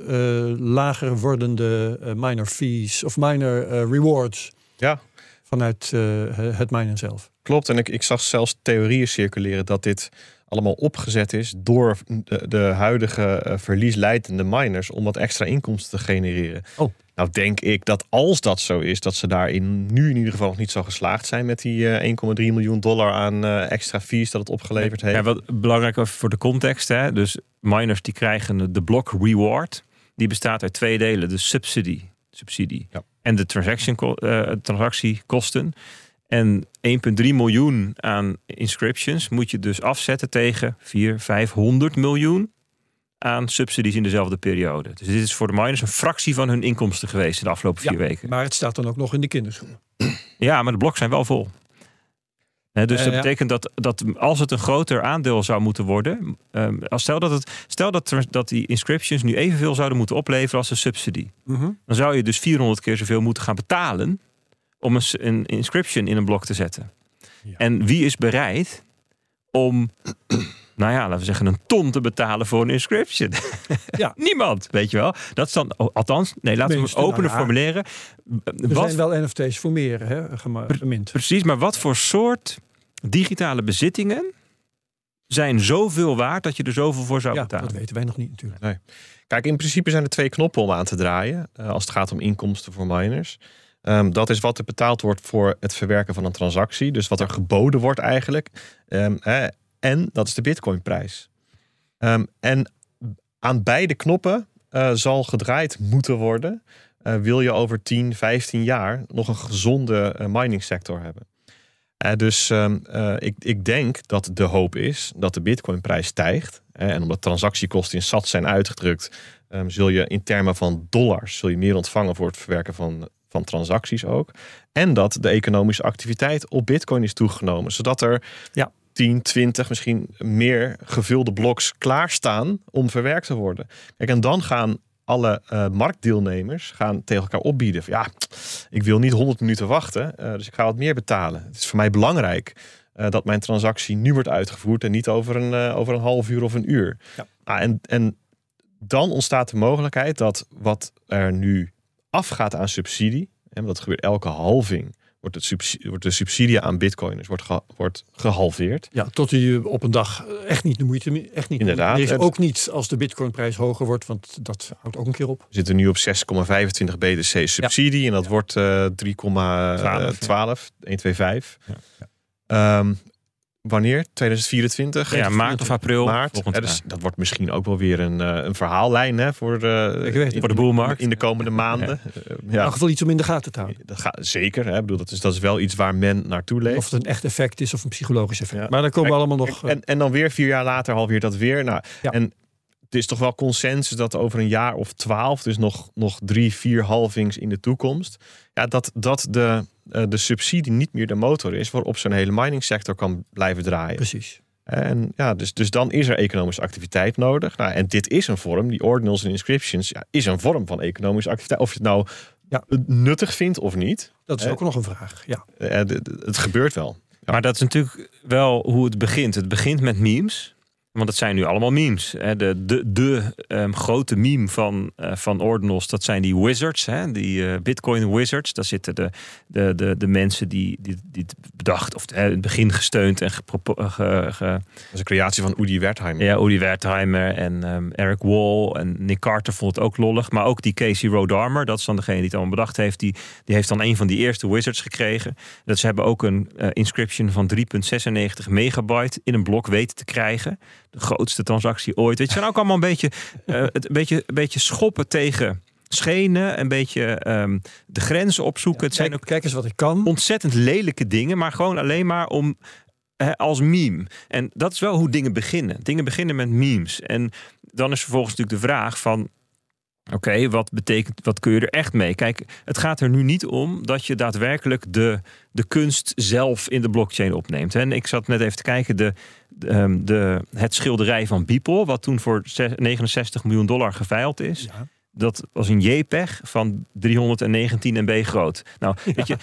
lager wordende miner fees of miner rewards. Ja. Vanuit het minen zelf. Klopt, en ik, ik zag zelfs theorieën circuleren dat dit allemaal opgezet is door de, de huidige verliesleidende miners om wat extra inkomsten te genereren. Oh. Nou denk ik dat als dat zo is, dat ze daarin nu in ieder geval nog niet zo geslaagd zijn met die uh, eh, 1,3 miljoen dollar aan uh, extra fees dat het opgeleverd heeft. Ja, wat belangrijk voor de context, hè? dus miners die krijgen de block reward. Die bestaat uit twee delen, de subsidie, subsidie ja. en de transaction, uh, transactiekosten. En 1,3 miljoen aan inscriptions moet je dus afzetten tegen 4, 500 miljoen aan subsidies in dezelfde periode. Dus dit is voor de miners een fractie van hun inkomsten geweest in de afgelopen vier weken. Maar het staat dan ook nog in de kinderschoenen. Ja, maar de blokken zijn wel vol. dus dat betekent dat, dat als het een groter aandeel zou moeten worden, um, als stel dat, het, stel dat, dat die inscriptions nu evenveel zouden moeten opleveren als een subsidie, mhm. dan zou je dus 400 keer zoveel moeten gaan betalen om een, een inscription in een blok te zetten. En wie is bereid om nou ja, laten we zeggen, een ton te betalen voor een inscription. Ja. (laughs) Niemand, weet je wel. Dat is dan, althans, nee, laten we het openen formuleren. Er wat, zijn wel NFT's voor meer hè, gemint. Precies, maar wat voor soort digitale bezittingen zijn zoveel waard dat je er zoveel voor zou ja, betalen? dat weten wij nog niet natuurlijk. Nee. Kijk, in principe zijn er twee knoppen om aan te draaien uh, als het gaat om inkomsten voor miners. Um, dat is wat er betaald wordt voor het verwerken van een transactie. Dus wat er geboden wordt eigenlijk. Um, hè, en dat is de Bitcoinprijs. Um, en aan beide knoppen uh, zal gedraaid moeten worden. Uh, wil je over 10, 15 jaar nog een gezonde uh, mining sector hebben. dus um, ik, ik denk dat de hoop is dat de Bitcoinprijs stijgt. en omdat transactiekosten in sat zijn uitgedrukt, um, zul je in termen van dollars zul je meer ontvangen voor het verwerken van, van transacties ook. En dat de economische activiteit op Bitcoin is toegenomen. Zodat er ja. 10, 20, misschien meer gevulde bloks klaarstaan om verwerkt te worden. Kijk, en dan gaan alle uh, marktdeelnemers gaan tegen elkaar opbieden. Van, ja, ik wil niet 100 minuten wachten, uh, dus ik ga wat meer betalen. Het is voor mij belangrijk uh, dat mijn transactie nu wordt uitgevoerd en niet over een, over een half uur of een uur. Ja. Ah, en, en dan ontstaat de mogelijkheid dat wat er nu afgaat aan subsidie, en dat gebeurt elke halving, wordt, het subsidie, wordt de subsidie aan bitcoiners wordt, wordt gehalveerd. Ja, tot die op een dag echt niet de moeite echt niet. Inderdaad. Is ook niet als de bitcoinprijs hoger wordt, want dat houdt ook een keer op. We zitten nu op 6,25 BTC subsidie en dat wordt uh, 3,12, 125. Ja. Ja. Um, wanneer? 2024? Ja, maart of april. Maart. Ja, dus dat wordt misschien ook wel weer een, uh, een verhaallijn hè, voor, de, Ik weet, voor de boelmarkt. In de komende maanden. Ja. Uh, ja. In ieder geval iets om in de gaten te houden. Dat gaat, zeker. Hè. Ik bedoel, dat, is, dat is wel iets waar men naartoe leeft. Of het een echt effect is of een psychologisch effect. Ja. Maar dan komen we allemaal nog... En, en dan weer vier jaar later halveert dat weer. Nou, En het is toch wel consensus dat over een jaar of twaalf, dus nog, nog drie, vier halvings in de toekomst, ja, dat, dat de, uh, de subsidie niet meer de motor is waarop zo'n hele mining sector kan blijven draaien. Precies. En ja, dus, dus dan is er economische activiteit nodig. Nou, en dit is een vorm, die ordinals en inscriptions, ja, is een vorm van economische activiteit. Of je het nou ja. nuttig vindt of niet. Dat is ook nog een vraag. Ja. het gebeurt wel. Ja. Maar dat is natuurlijk wel hoe het begint. Het begint met memes Want het zijn nu allemaal memes. Hè. De, de, de ehm, grote meme van, uh, van Ordinals, dat zijn die wizards. Hè. Die uh, Bitcoin wizards. Daar zitten de, de, de, de mensen die, die, die het bedacht of hè, in het begin gesteund en gepropo- ge, ge, Dat is een creatie van Udi Wertheimer. ja, Udi Wertheimer en ehm, Eric Wall en Nick Carter vond het ook lollig. Maar ook die Casey Rodarmer, dat is dan degene die het allemaal bedacht heeft. Die, die heeft dan een van die eerste wizards gekregen. Dat ze hebben ook een uh, inscription van 3,96 megabyte in een blok weten te krijgen. De grootste transactie ooit. Het zijn ook allemaal een beetje, uh, het, een beetje, een beetje schoppen tegen schenen. Een beetje um, de grenzen opzoeken. Ja, het zijn kijk, ook kijk eens wat ik kan. ontzettend lelijke dingen. Maar gewoon alleen maar om als meme. En dat is wel hoe dingen beginnen. Dingen beginnen met memes. En dan is vervolgens natuurlijk de vraag van... Oké, wat betekent, wat kun je er echt mee? Kijk, het gaat er nu niet om dat je daadwerkelijk de, de kunst zelf in de blockchain opneemt. En ik zat net even te kijken, de, de, de, het schilderij van Beeple, wat toen voor 69 miljoen dollar geveild is. Ja dat was een JPEG van 319 MB groot. Nou, weet je,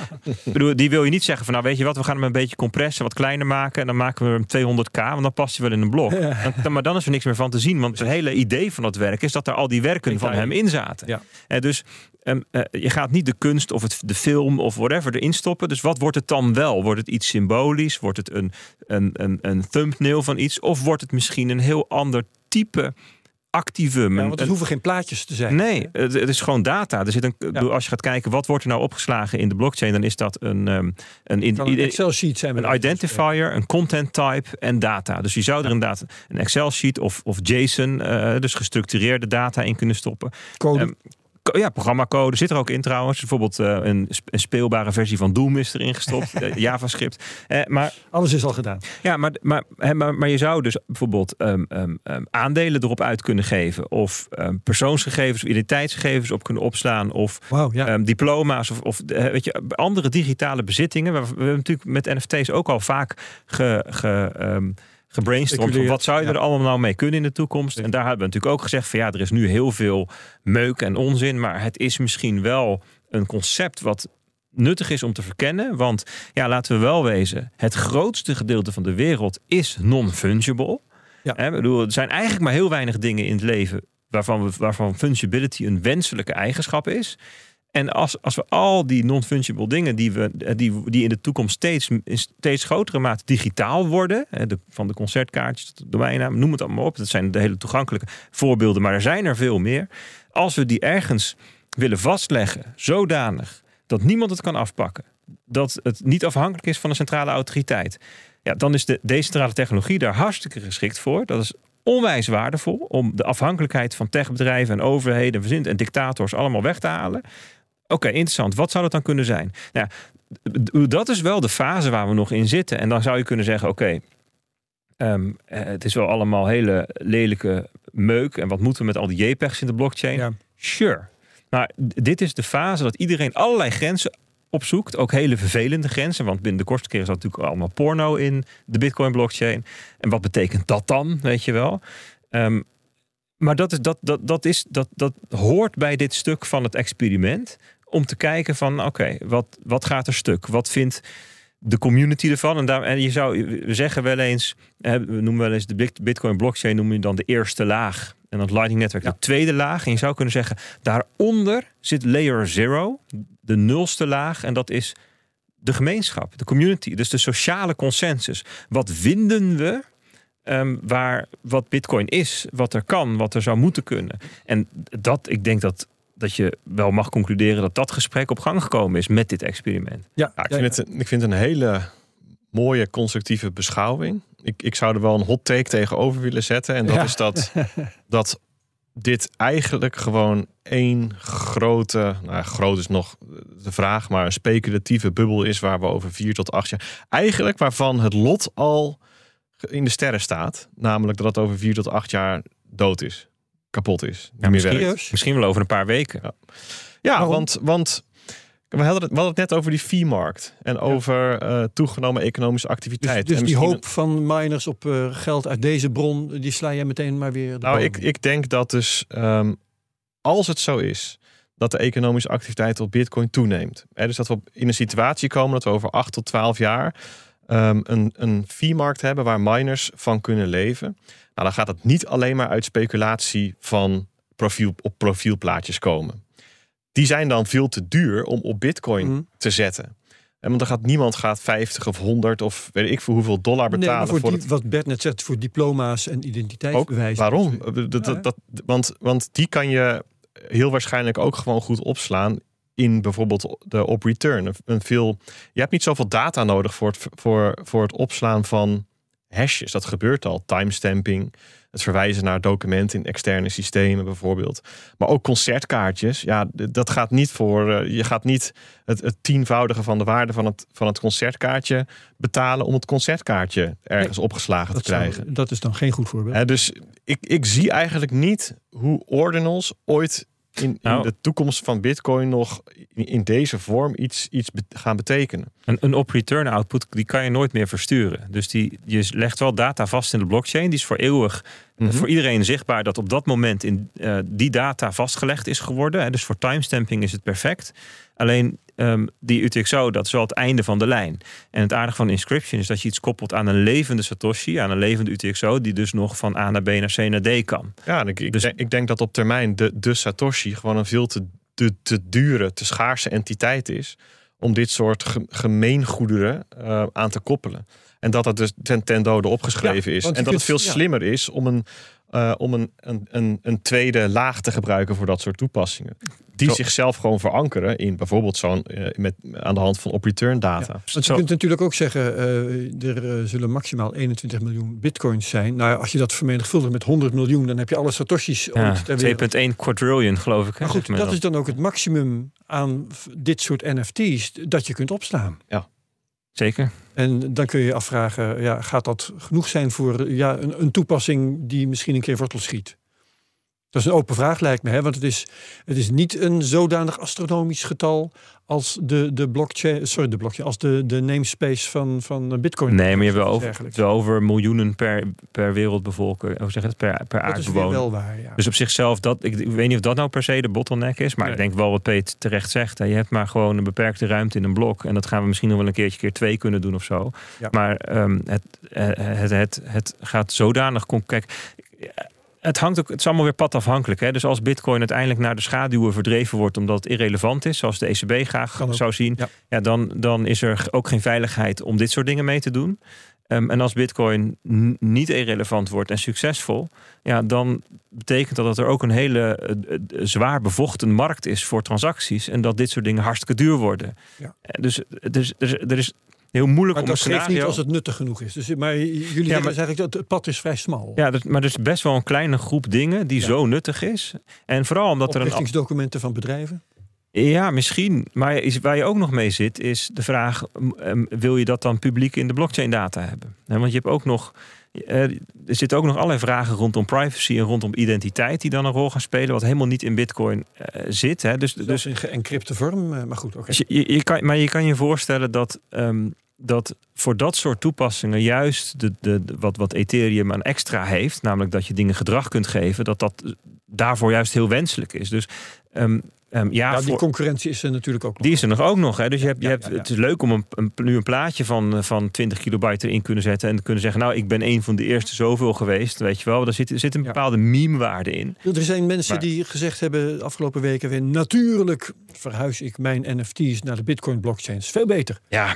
bedoel, die wil je niet zeggen van nou weet je wat, we gaan hem een beetje compressen, wat kleiner maken en dan maken we hem 200k, want dan past hij wel in een blok. Ja. Dan, maar dan is er niks meer van te zien, want het hele idee van dat werk is dat er al die werken Ik van hem in zaten. Ja. En dus um, uh, je gaat niet de kunst of het, de film of whatever erin stoppen. Dus wat wordt het dan wel? Wordt het iets symbolisch? Wordt het een, een, een, een thumbnail van iets? Of wordt het misschien een heel ander type activum. Ja, want het hoeven geen plaatjes te zijn. Nee, het, het is gewoon data. Er zit een, ja. Als je gaat kijken wat wordt er nou opgeslagen in de blockchain, dan is dat een, um, een, in, een Excel sheet zijn. Een identifier, een content type en data. Dus je zou er inderdaad een Excel sheet of, of JSON, uh, dus gestructureerde data in kunnen stoppen. Code. Um, ja, programmacode zit er ook in trouwens. Bijvoorbeeld uh, een, een, speelbare versie van Doom is erin gestopt. uh, (laughs) JavaScript. Uh, maar, Alles is al gedaan. Ja, maar, maar, maar, maar je zou dus bijvoorbeeld um, um, um, aandelen erop uit kunnen geven. Of persoonsgegevens of identiteitsgegevens op kunnen opslaan. Of wow, ja. diploma's. Of, of weet je, andere digitale bezittingen. We, we hebben natuurlijk met NFT's ook al vaak ge... ge gebrainstormd. Wat zou je ja. er allemaal nou mee kunnen in de toekomst? En daar hebben we natuurlijk ook gezegd van ja, er is nu heel veel meuk en onzin, maar het is misschien wel een concept wat nuttig is om te verkennen. Want ja, laten we wel wezen, het grootste gedeelte van de wereld is non-fungible. Ja. Hè, bedoel, er zijn eigenlijk maar heel weinig dingen in het leven waarvan, we, waarvan fungibility een wenselijke eigenschap is. En als, als we al die non-fungible dingen die, we, die, die in de toekomst steeds, in steeds grotere mate digitaal worden, de, van de concertkaartjes tot de domeinnaam, noem het allemaal op. Dat zijn de hele toegankelijke voorbeelden, maar er zijn er veel meer. Als we die ergens willen vastleggen, zodanig dat niemand het kan afpakken, dat het niet afhankelijk is van een centrale autoriteit, ja, dan is de decentrale technologie daar hartstikke geschikt voor. Dat is onwijs waardevol om de afhankelijkheid van techbedrijven en overheden, en dictators allemaal weg te halen. Oké, okay, interessant. Wat zou dat dan kunnen zijn? Nou, dat is wel de fase waar we nog in zitten. En dan zou je kunnen zeggen: oké, okay, um, het is wel allemaal hele lelijke meuk. En wat moeten we met al die JPEGs in de blockchain? Ja. Sure. Maar dit is de fase dat iedereen allerlei grenzen opzoekt. Ook hele vervelende grenzen. Want binnen de kortste keer is dat natuurlijk allemaal porno in de Bitcoin blockchain. En wat betekent dat dan? Weet je wel. Um, maar dat, is, dat, dat, dat, is, dat, dat hoort bij dit stuk van het experiment. Om te kijken van oké, okay, wat, wat gaat er stuk? Wat vindt de community ervan? En, daar, en je zou we zeggen wel eens, we noemen wel eens de Bitcoin blockchain, noem je dan de eerste laag. En het Lightning Netwerk ja. de tweede laag. En je zou kunnen zeggen, daaronder zit layer zero, de nulste laag. En dat is de gemeenschap, de community. Dus de sociale consensus. Wat vinden we Um, waar wat Bitcoin is, wat er kan, wat er zou moeten kunnen. En dat, ik denk dat, dat je wel mag concluderen dat dat gesprek op gang gekomen is met dit experiment. Ja, ja, ik, vind het, ik vind het een hele mooie constructieve beschouwing. Ik, ik zou er wel een hot take tegenover willen zetten. En dat Ja. is dat, (laughs) dat dit eigenlijk gewoon één grote, nou groot is nog de vraag, maar een speculatieve bubbel is waar we over vier tot acht jaar, eigenlijk waarvan het lot al in de sterren staat. Namelijk dat het over vier tot acht jaar dood is. Kapot is. Meer misschien, werkt. misschien wel over een paar weken. Ja. Ja, want, want we hadden, het, we hadden het net over die fee-markt. En over eh, toegenomen economische Dus, activiteit. dus en die hoop van miners op eh, geld uit deze bron, die sla jij meteen maar weer de Nou, ik, ik denk dat dus ehm, als het zo is dat de economische activiteit op Bitcoin toeneemt. Hè, dus dat we op- in een situatie komen dat we over 8 tot 12 jaar ehm, een, een fee-markt hebben waar miners van kunnen leven. Nou, dan gaat het niet alleen maar uit speculatie van profiel, op profielplaatjes komen. Die zijn dan veel te duur om op Bitcoin Mhm. te zetten. En want dan gaat niemand gaat 50 of 100 of weet ik voor hoeveel dollar Nee, betalen maar voor voor die, het wat Bert net zegt, voor diploma's en ook. identiteitsbewijzen. Waarom? Dat, dat, want, want die kan je heel waarschijnlijk ook gewoon goed opslaan in bijvoorbeeld de op return. Een, veel, je hebt niet zoveel data nodig voor het, voor, voor het opslaan van hashes. Dat gebeurt al. Timestamping, het verwijzen naar documenten in externe systemen bijvoorbeeld. Maar ook concertkaartjes. Ja, dat gaat niet voor. eh, je gaat niet het, het tienvoudige van de waarde van het, van het concertkaartje betalen om het concertkaartje ergens opgeslagen te krijgen. zou- dat is dan geen goed voorbeeld. Dus ik, ik zie eigenlijk niet hoe ordinals ooit in, in Nou. de toekomst van Bitcoin nog in, in deze vorm iets, iets be- gaan betekenen. Een, een op-return output die kan je nooit meer versturen. Dus die, je legt wel data vast in de blockchain. Die is voor eeuwig Mhm. voor iedereen zichtbaar dat op dat moment in, eh, die data vastgelegd is geworden. Hè. Dus voor timestamping is het perfect. Alleen ehm, die UTXO, dat is wel het einde van de lijn. En het aardige van inscription is dat je iets koppelt aan een levende Satoshi, aan een levende UTXO, die dus nog van A naar B naar C naar D kan. Ja, en ik, ik, Dus- denk, ik denk dat op termijn de, de Satoshi gewoon een veel te, te, te dure, te schaarse entiteit is om dit soort ge- gemeengoederen eh, aan te koppelen. En dat het dus ten, ten dode opgeschreven Ja, is. En dat het veel ja. slimmer is om een, eh, om een, een, een tweede laag te gebruiken voor dat soort toepassingen. Die Zo. zichzelf gewoon verankeren in bijvoorbeeld zo'n eh, met aan de hand van op-return data. Want je Zo- kunt natuurlijk ook zeggen, eh, er eh, zullen maximaal 21 miljoen bitcoins zijn. Nou ja, als je dat vermenigvuldigt met 100 miljoen, dan heb je alle satoshis Ja, ooit ter wereld. 2,1 quadrillion geloof ik. Maar goed, dat is dan ook het maximum aan dit soort NFT's dat je kunt opslaan. Zeker. En dan kun je je afvragen, ja, gaat dat genoeg zijn voor ja, een, een toepassing die misschien een keer wortel schiet? Dat is een open vraag lijkt me, hè? want het is, het is niet een zodanig astronomisch getal als de, de blockchain, sorry, de blockchain, als de, de namespace van, van Bitcoin. Nee, maar je hebt over, over miljoenen per, per wereldbevolking. Hoe zeg het? Per, per Dat is weer aardbewoner. wel waar, ja. Dus op zichzelf, dat, ik, ik weet niet of dat nou per se de bottleneck is. Maar Nee. ik denk wel wat Peet terecht zegt. Hè, je hebt maar gewoon een beperkte ruimte in een blok. En dat gaan we misschien nog wel een keertje keer twee kunnen doen of zo. Ja. Maar ehm, het, eh, het, het, het gaat zodanig... Kijk, het hangt ook, het is allemaal weer padafhankelijk. Hè? Dus als Bitcoin uiteindelijk naar de schaduwen verdreven wordt omdat het irrelevant is, zoals de ECB graag zou zien, Ja. ja. dan, dan is er ook geen veiligheid om dit soort dingen mee te doen. Ehm, en als Bitcoin niet irrelevant wordt en succesvol, ja, dan betekent dat dat er ook een hele eh, zwaar bevochten markt is voor transacties en dat dit soort dingen hartstikke duur worden. Ja. Eh, Dus, dus, dus er is heel moeilijk Maar om een dat geeft scenario. niet als het nuttig genoeg is. Dus, maar jullie zeggen maar- dus eigenlijk dat het pad is vrij smal. Ja, dus, maar er is best wel een kleine groep dingen die Ja. zo nuttig is. En vooral omdat er een Oprichtingsdocumenten van bedrijven. Ja, misschien. Maar is, waar je ook nog mee zit, is de vraag: wil je dat dan publiek in de blockchain data hebben? Want je hebt ook nog. eh, er zitten ook nog allerlei vragen rondom privacy en rondom identiteit die dan een rol gaan spelen, wat helemaal niet in Bitcoin eh, zit. Hè. Dus, Dus dus in geëncrypte vorm. eh, Maar goed, oké. dus je, je, je kan, maar je kan je voorstellen dat, ehm, dat voor dat soort toepassingen juist de, de, de- wat, wat Ethereum aan extra heeft, namelijk dat je dingen gedrag kunt geven, dat dat daarvoor juist heel wenselijk is. Dus ehm, ehm, ja, Ja, die voor- concurrentie is er natuurlijk ook nog. die is er nog ook nog. Hè? Dus je hebt, je hebt, ja, ja. Het is leuk om een, een, nu een plaatje van, eh, van 20 kilobyte erin kunnen zetten. En te kunnen zeggen, nou, ik ben een van de eerste zoveel geweest. Weet je wel, daar zit, er zit een bepaalde meme-waarde in. Er zijn mensen Maar- die gezegd hebben de afgelopen weken weer natuurlijk verhuis ik mijn NFT's naar de Bitcoin blockchain. Is veel beter. Ja,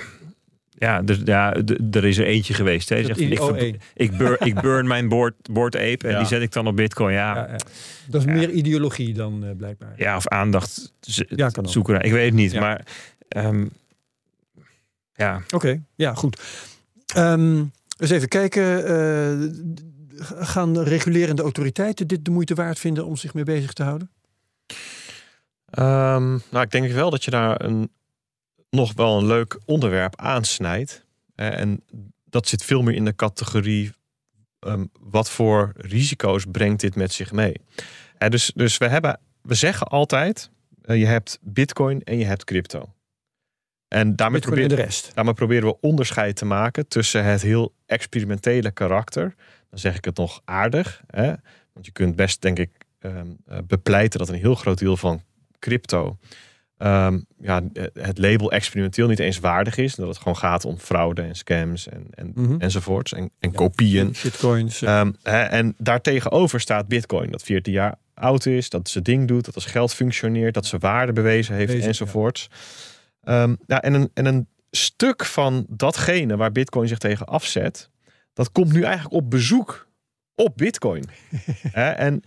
ja, dus, ja er is er eentje geweest. Hè? Die zegt ik, IO1. ver- ik, burn, ik burn mijn board, board ape en Ja. die zet ik dan op Bitcoin. Ja, Ja, ja. Dat is Ja. meer ideologie dan eh, blijkbaar. of aandacht Ja, kan ook. zoeken. Ik weet het niet, Ja. maar... ehm, ja, Oké, ja goed. Ehm eens even kijken. eh, gaan regulerende autoriteiten dit de moeite waard vinden om zich mee bezig te houden? Ehm, nou, ik denk wel dat je daar een, nog wel een leuk onderwerp aansnijdt. En dat zit veel meer in de categorie ehm, wat voor risico's brengt dit met zich mee. Dus, dus we, hebben, we zeggen altijd, eh, je hebt bitcoin en je hebt crypto. En daarmee, en probeer, de rest. daarmee proberen we onderscheid te maken tussen het heel experimentele karakter. Dan zeg ik het nog aardig. Hè? Want je kunt best, denk ik, ehm, eh, bepleiten dat een heel groot deel van crypto ehm, ja, het label experimenteel niet eens waardig is. Dat het gewoon gaat om fraude en scams en, en, Mhm. enzovoorts. En, en kopieën. Shitcoins. hè, en daartegenover staat Bitcoin, dat 14 jaar oud is, dat ze ding doet, dat als geld functioneert, dat ze waarde bewezen heeft, Bewezen, enzovoorts. Ehm, ja, en, een, en een stuk van datgene waar Bitcoin zich tegen afzet, dat komt nu eigenlijk op bezoek op Bitcoin. (laughs) En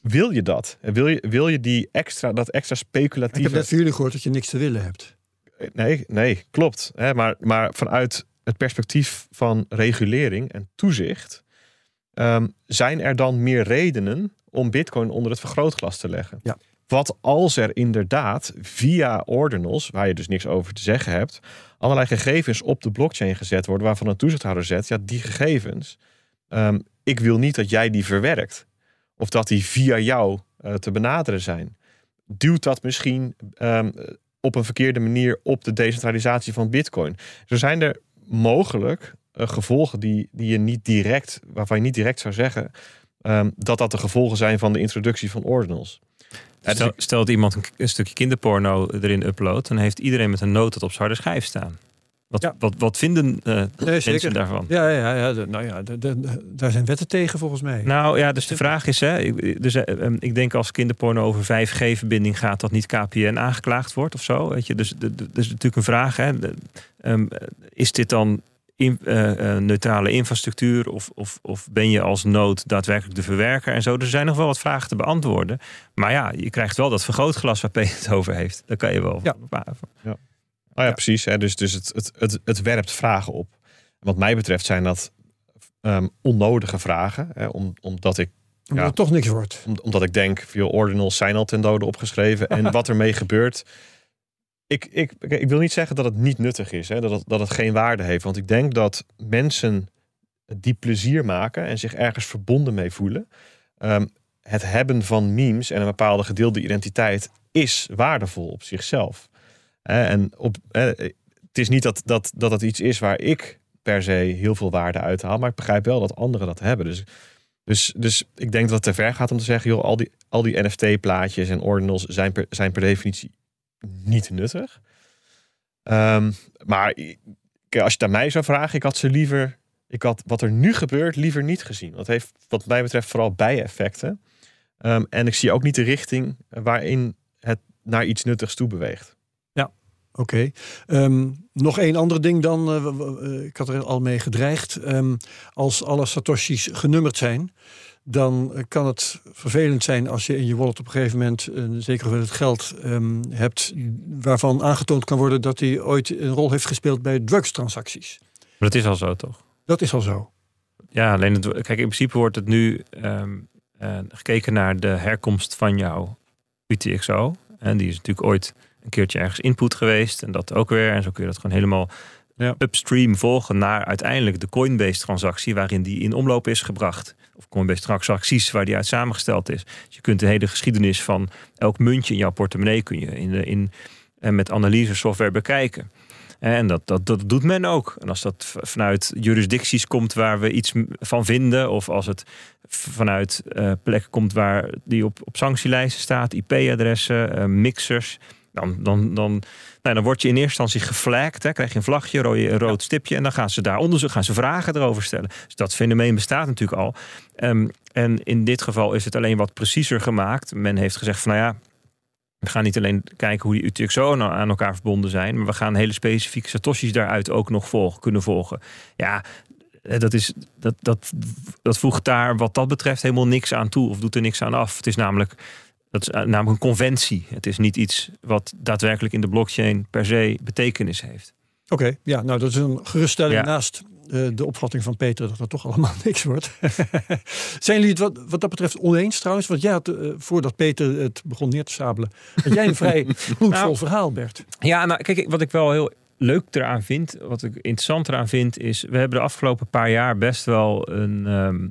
wil je dat? Wil je, wil je die extra, dat extra ik heb speculatieve... net van jullie gehoord dat je niks te willen hebt. Nee, nee, klopt. Hè, maar, maar vanuit het perspectief van regulering en toezicht, ehm, zijn er dan meer redenen om Bitcoin onder het vergrootglas te leggen? Ja. Wat als er inderdaad via ordinals, waar je dus niks over te zeggen hebt, allerlei gegevens op de blockchain gezet worden, waarvan een toezichthouder zegt, ja, die gegevens, ehm, ik wil niet dat jij die verwerkt. Of dat die via jou eh, te benaderen zijn. Duwt dat misschien ehm, op een verkeerde manier op de decentralisatie van Bitcoin. Zo zijn er mogelijk eh, gevolgen die, die je niet direct, waarvan je niet direct zou zeggen ehm, dat dat de gevolgen zijn van de introductie van ordinals. Dus Stel, dat iemand een, een stukje kinderporno erin uploadt, dan heeft iedereen met een noot dat op zijn harde schijf staan. Wat, Ja. wat, wat vinden eh, mensen zeker. daarvan? Ja, ja, ja. de- nou ja, de- de- daar zijn wetten tegen volgens mij. Nou ja, dus de vraag is, hè, ik- dus, eh, ehm, ik denk als kinderporno over 5G-verbinding gaat, dat niet KPN aangeklaagd wordt of zo. Weet je? Dus de- de- dus natuurlijk een vraag, hè, de- ehm, is dit dan in, eh, neutrale infrastructuur of, of, of ben je als nood daadwerkelijk de verwerker en zo? Dus er zijn nog wel wat vragen te beantwoorden. Maar ja, je krijgt wel dat vergrootglas waar Peter het over heeft. Daar kan je wel Ja. Nou ja, Ja. precies. Hè. Dus, dus het, het, het, het werpt vragen op. Wat mij betreft zijn dat ehm, onnodige vragen. Hè, om, omdat, ik, Omdat ja. het toch niks wordt. om- omdat ik denk, veel ordinals zijn al ten dode opgeschreven. En (laughs) wat ermee gebeurt. Ik, ik, ik wil niet zeggen dat het niet nuttig is. Hè, dat, het, dat het geen waarde heeft. Want ik denk dat mensen die plezier maken en zich ergens verbonden mee voelen. ehm, het hebben van memes en een bepaalde gedeelde identiteit is waardevol op zichzelf. En op, het is niet dat, dat, dat het iets is waar ik per se heel veel waarde uit haal. Maar ik begrijp wel dat anderen dat hebben. Dus, dus, dus ik denk dat het te ver gaat om te zeggen... joh, al die, al die NFT-plaatjes en ordinals zijn per, zijn per definitie niet nuttig. Ehm, maar als je het aan mij zou vragen... ik had ze liever... Ik had wat er nu gebeurt liever niet gezien. Dat heeft wat mij betreft vooral bijeffecten. Ehm, en ik zie ook niet de richting waarin het naar iets nuttigs toe beweegt. Oké. Ehm, nog één ander ding dan. eh, eh, ik had er al mee gedreigd. Ehm, als alle Satoshis genummerd zijn. Dan eh, kan het vervelend zijn als je in je wallet op een gegeven moment een zeker hoeveelheid geld ehm, hebt. waarvan aangetoond kan worden dat hij ooit een rol heeft gespeeld bij drugstransacties. Maar dat is al zo, toch? Dat is al zo. Ja, alleen het, kijk, in principe wordt het nu gekeken naar de herkomst van jouw UTXO. En die is natuurlijk ooit een keertje ergens input geweest. En dat ook weer. En zo kun je dat gewoon helemaal Ja. upstream volgen naar uiteindelijk de Coinbase-transactie waarin die in omloop is gebracht. Of Coinbase-transacties waar die uit samengesteld is. Dus je kunt de hele geschiedenis van elk muntje in jouw portemonnee kun je in, in, en met analyse software bekijken. En dat, dat, dat doet men ook. En als dat vanuit jurisdicties komt waar we iets van vinden, of als het vanuit eh, plekken komt waar die op, op sanctielijsten staat, IP-adressen, eh, mixers, dan, dan, dan, nou, dan word je in eerste instantie geflagd. Hè, krijg je een vlagje, rode, een rood stipje, en dan gaan ze daar onderzoek, gaan ze vragen erover stellen. Dus dat fenomeen bestaat natuurlijk al. Ehm, en in dit geval is het alleen wat preciezer gemaakt. Men heeft gezegd van nou ja. We gaan niet alleen kijken hoe die UTXO nou aan elkaar verbonden zijn, maar we gaan hele specifieke satoshis daaruit ook nog volgen, kunnen volgen. Ja, dat, is, dat, dat, dat voegt daar wat dat betreft helemaal niks aan toe of doet er niks aan af. Het is namelijk, dat is eh, namelijk een conventie. Het is niet iets wat daadwerkelijk in de blockchain per se betekenis heeft. Oké, ja, nou dat is een geruststelling Ja. naast eh, de opvatting van Peter dat het toch allemaal (laughs) niks wordt. (laughs) Zijn jullie het wat, wat dat betreft oneens trouwens? Want jij had, eh, voordat Peter het begon neer te sabelen, had jij een vrij (laughs) bloedvol Nou, verhaal, Bert. Ja, nou kijk, wat ik wel heel leuk eraan vind, wat ik interessant eraan vind, is we hebben de afgelopen paar jaar best wel een. ehm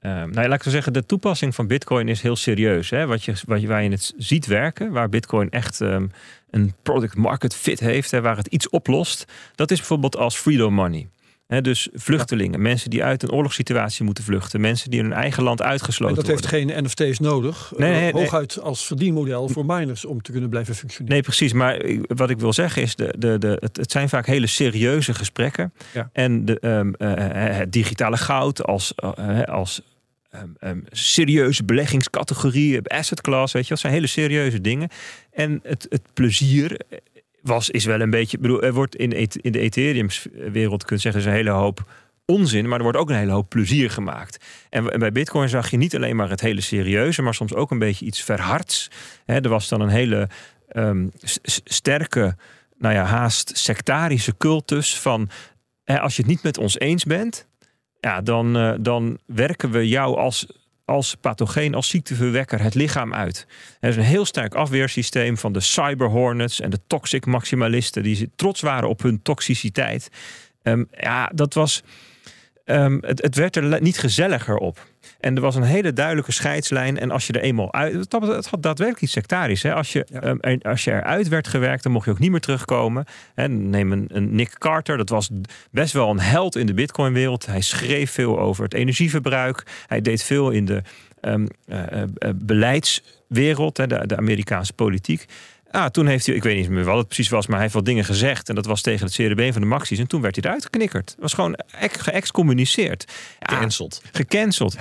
ehm, nou, ja, laat ik zo zeggen, de toepassing van Bitcoin is heel serieus. Hè? Wat je, wat je, waar je het ziet werken, waar Bitcoin echt ehm, een product market fit heeft, hè, waar het iets oplost, dat is bijvoorbeeld als freedom money. Dus vluchtelingen, mensen die uit een oorlogssituatie moeten vluchten, mensen die in hun eigen land En uitgesloten dat heeft worden. geen NFT's nodig. Nee, eh, nee, nee. hooguit als verdienmodel voor miners om te kunnen blijven functioneren. Nee, precies. Maar wat ik wil zeggen is, de, de, de, het, het zijn vaak hele serieuze gesprekken. Ja. En de, ehm, eh, het digitale goud als, eh, als ehm, ehm, serieuze beleggingscategorie, asset class, weet je, dat zijn hele serieuze dingen. En het, het plezier was, is wel een beetje, bedoel, er wordt in, in de Ethereum-wereld, kun zeggen, is een hele hoop onzin, maar er wordt ook een hele hoop plezier gemaakt. En bij Bitcoin zag je niet alleen maar het hele serieuze, maar soms ook een beetje iets verhards. Hè, er was dan een hele ehm, sterke, nou ja, haast sectarische cultus van als je het niet met ons eens bent, ja, dan, eh, dan werken we jou als, als pathogeen, als ziekteverwekker het lichaam uit. Er is een heel sterk afweersysteem van de cyberhornets en de toxic maximalisten die trots waren op hun toxiciteit. Ehm, ja, dat was. ehm, het, het werd er niet gezelliger op. En er was een hele duidelijke scheidslijn. En als je er eenmaal uit. Het had, het had daadwerkelijk iets sectarisch. Hè? Als, je, Ja. ehm, er, als je eruit werd gewerkt, dan mocht je ook niet meer terugkomen. En neem een, een Nick Carter. Dat was best wel een held in de Bitcoin-wereld. Hij schreef veel over het energieverbruik. Hij deed veel in de ehm, eh, eh, beleidswereld, hè, de, de Amerikaanse politiek. Ah, toen heeft hij, ik weet niet meer wat het precies was, maar hij heeft wat dingen gezegd. En dat was tegen het CRB van de Maxis. En toen werd hij eruit geknikkerd. Was gewoon geëxcommuniceerd. Ja, Gecanceld. gecanceld.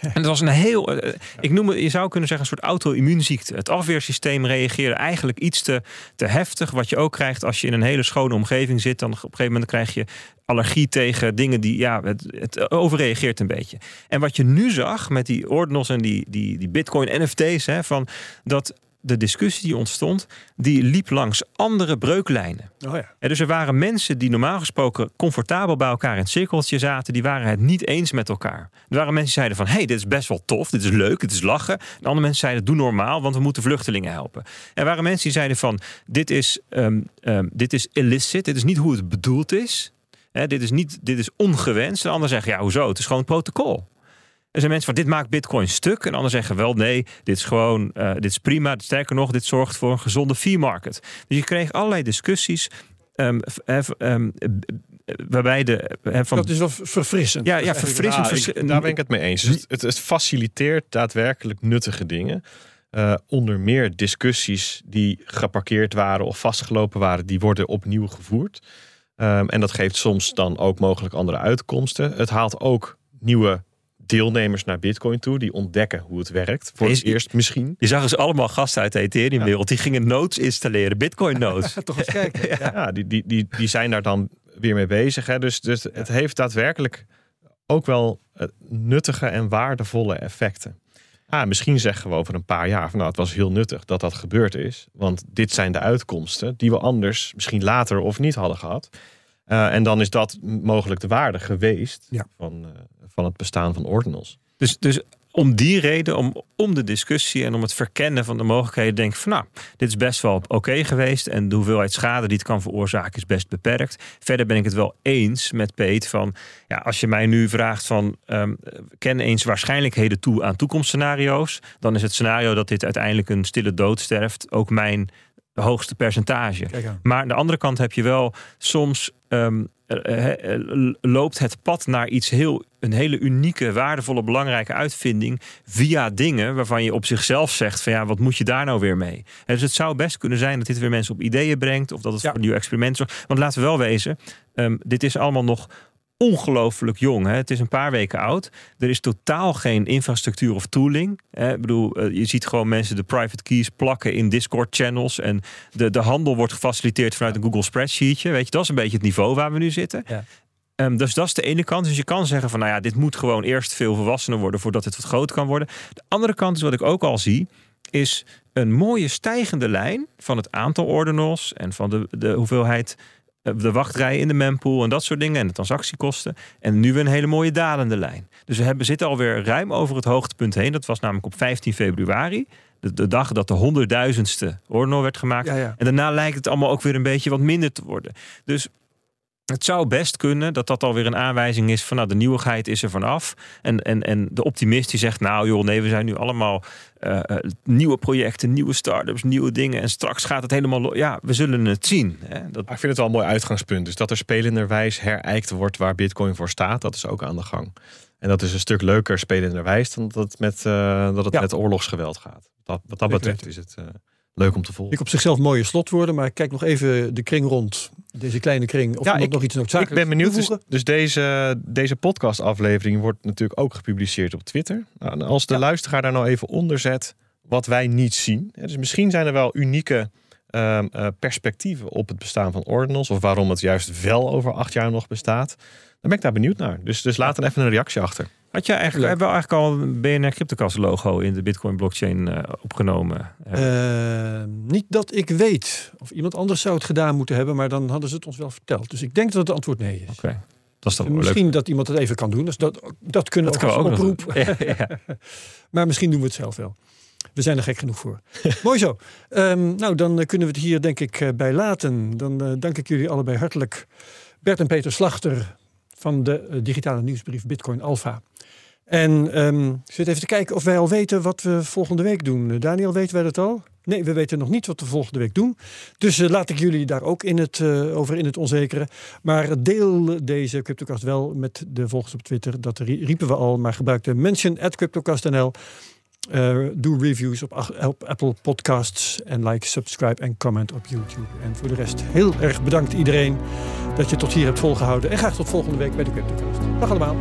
en het was een heel, eh, ik noem het, je zou kunnen zeggen, een soort auto-immuunziekte. Het afweersysteem reageerde eigenlijk iets te, te heftig. Wat je ook krijgt als je in een hele schone omgeving zit. Dan op een gegeven moment krijg je allergie tegen dingen die, ja, het, het overreageert een beetje. En wat je nu zag met die ordinals en die, die, die bitcoin NFT's, hè, van dat de discussie die ontstond, die liep langs andere breuklijnen. Oh ja. Ja, dus er waren mensen die normaal gesproken comfortabel bij elkaar in het cirkeltje zaten, die waren het niet eens met elkaar. Er waren mensen die zeiden van, hé, hey, dit is best wel tof, dit is leuk, dit is lachen. En andere mensen zeiden, doe normaal, want we moeten vluchtelingen helpen. Er waren mensen die zeiden van, dit is, ehm, ehm, dit is illicit, dit is niet hoe het bedoeld is. Dit is niet, dit is ongewenst. En anderen zeggen, ja, hoezo? Het is gewoon protocol. Er zijn mensen van dit maakt Bitcoin stuk. En anderen zeggen wel nee, dit is gewoon, eh, dit is prima. Sterker nog, dit zorgt voor een gezonde fee market. Dus je kreeg allerlei discussies. ehm, eh, ehm, eh, waarbij de van Dat is wel verfrissend. ja, ja verfrissend. Ja, ik- vers- daar ben ik het mee eens. Dus het, het faciliteert daadwerkelijk nuttige dingen. Eh, onder meer discussies die geparkeerd waren of vastgelopen waren, die worden opnieuw gevoerd. Ehm, en dat geeft soms dan ook mogelijk andere uitkomsten. Het haalt ook nieuwe deelnemers naar Bitcoin toe, die ontdekken hoe het werkt. Voor Is- het eerst misschien. Je zag dus allemaal gasten uit de Ethereum-wereld. Die gingen nodes installeren, Bitcoin (laughs) nodes. Toch eens kijken. Ja. Ja, die, die, die, die zijn daar dan weer mee bezig. Hè. Dus, dus het heeft daadwerkelijk ook wel eh, nuttige en waardevolle effecten. Ah, misschien zeggen we over een paar jaar van nou, het was heel nuttig dat dat gebeurd is. Want dit zijn de uitkomsten die we anders misschien later of niet hadden gehad. Eh, en dan is dat mogelijk de waarde geweest Ja. van, eh, van het bestaan van ordinals. Dus, dus om die reden, om, om de discussie en om het verkennen van de mogelijkheden, denk ik van nou, dit is best wel oké geweest. En de hoeveelheid schade die het kan veroorzaken is best beperkt. Verder ben ik het wel eens met Peet van, ja, als je mij nu vraagt van, ehm, ken eens waarschijnlijkheden toe aan toekomstscenario's, dan is het scenario dat dit uiteindelijk een stille dood sterft ook mijn hoogste percentage. Maar aan de andere kant heb je wel soms ehm, eh, eh, eh, loopt het pad naar iets heel, een hele unieke, waardevolle, belangrijke uitvinding via dingen waarvan je op zichzelf zegt van ja, wat moet je daar nou weer mee? En dus het zou best kunnen zijn dat dit weer mensen op ideeën brengt of dat het Ja. voor een nieuw experiment zorgt. Want laten we wel wezen, ehm, dit is allemaal nog ongelooflijk jong. Hè? Het is een paar weken oud. Er is totaal geen infrastructuur of tooling. Hè? Ik bedoel, eh, je ziet gewoon mensen de private keys plakken in Discord channels. En de, de handel wordt gefaciliteerd vanuit een Google spreadsheetje. Weet je, dat is een beetje het niveau waar we nu zitten. Ja. Ehm, dus dat is de ene kant. Dus je kan zeggen van, nou ja, dit moet gewoon eerst veel volwassener worden voordat het wat groter kan worden. De andere kant is wat ik ook al zie, is een mooie stijgende lijn van het aantal ordinals en van de, de hoeveelheid de wachtrij in de mempool en dat soort dingen en de transactiekosten. En nu weer een hele mooie dalende lijn. Dus we hebben, zitten alweer ruim over het hoogtepunt heen. Dat was namelijk op 15 februari. De, de dag dat de honderdduizendste ordinal werd gemaakt. Ja, ja. En daarna lijkt het allemaal ook weer een beetje wat minder te worden. Dus Het zou best kunnen dat dat alweer een aanwijzing is van nou, de nieuwigheid is er vanaf. En, en, en de optimist die zegt, nou joh, nee, we zijn nu allemaal uh, nieuwe projecten, nieuwe start-ups, nieuwe dingen. En straks gaat het helemaal. Ja, we zullen het zien. Hè? Dat... ik vind het wel een mooi uitgangspunt. Dus dat er spelenderwijs herijkt wordt waar Bitcoin voor staat, dat is ook aan de gang. En dat is een stuk leuker spelenderwijs dan dat het met, uh, dat het met oorlogsgeweld gaat. Dat, wat dat betreft is het leuk om te volgen. Ik op zichzelf mooie slotwoorden, maar ik kijk nog even de kring rond. Deze kleine kring. Of ja, ik, nog iets noodzakelijks Ik ben benieuwd. Dus, dus, deze, deze podcastaflevering wordt natuurlijk ook gepubliceerd op Twitter. Nou, als de luisteraar daar nou even onder zet wat wij niet zien. Dus misschien zijn er wel unieke ehm, eh, perspectieven op het bestaan van ordinals. Of waarom het juist wel over acht jaar nog bestaat. Dan ben ik daar benieuwd naar. Dus, dus laat dan even een reactie achter. Had je eigenlijk, hebben we eigenlijk al een BNR Cryptocast logo in de Bitcoin blockchain uh, opgenomen? Uh, niet dat ik weet. Of iemand anders zou het gedaan moeten hebben, maar dan hadden ze het ons wel verteld. Dus ik denk dat het antwoord nee is. Oké. Dat is toch misschien dat iemand het even kan doen. Dus dat, dat kunnen we ook, oproep. Ja, (laughs) maar misschien doen we het zelf wel. We zijn er gek genoeg voor. (laughs) Mooi zo. Um, nou, dan kunnen we het hier denk ik eh, bij laten. Dan uh, dank ik jullie allebei hartelijk. Bert en Peter Slachter van de digitale nieuwsbrief Bitcoin Alpha. En ik zit even te kijken of wij al weten wat we volgende week doen. Daniel, weten wij dat al? Nee, we weten nog niet wat we volgende week doen. Dus uh, laat ik jullie daar ook in het, over in het onzekere. Maar deel deze CryptoCast wel met de volgers op Twitter. Dat riepen we al, maar gebruik de mention at CryptoCastNL. Uh, doe reviews op, op, Apple Podcasts. En like, subscribe en comment op YouTube. En voor de rest heel erg bedankt iedereen dat je tot hier hebt volgehouden. En graag tot volgende week bij de CryptoCast. Dag allemaal.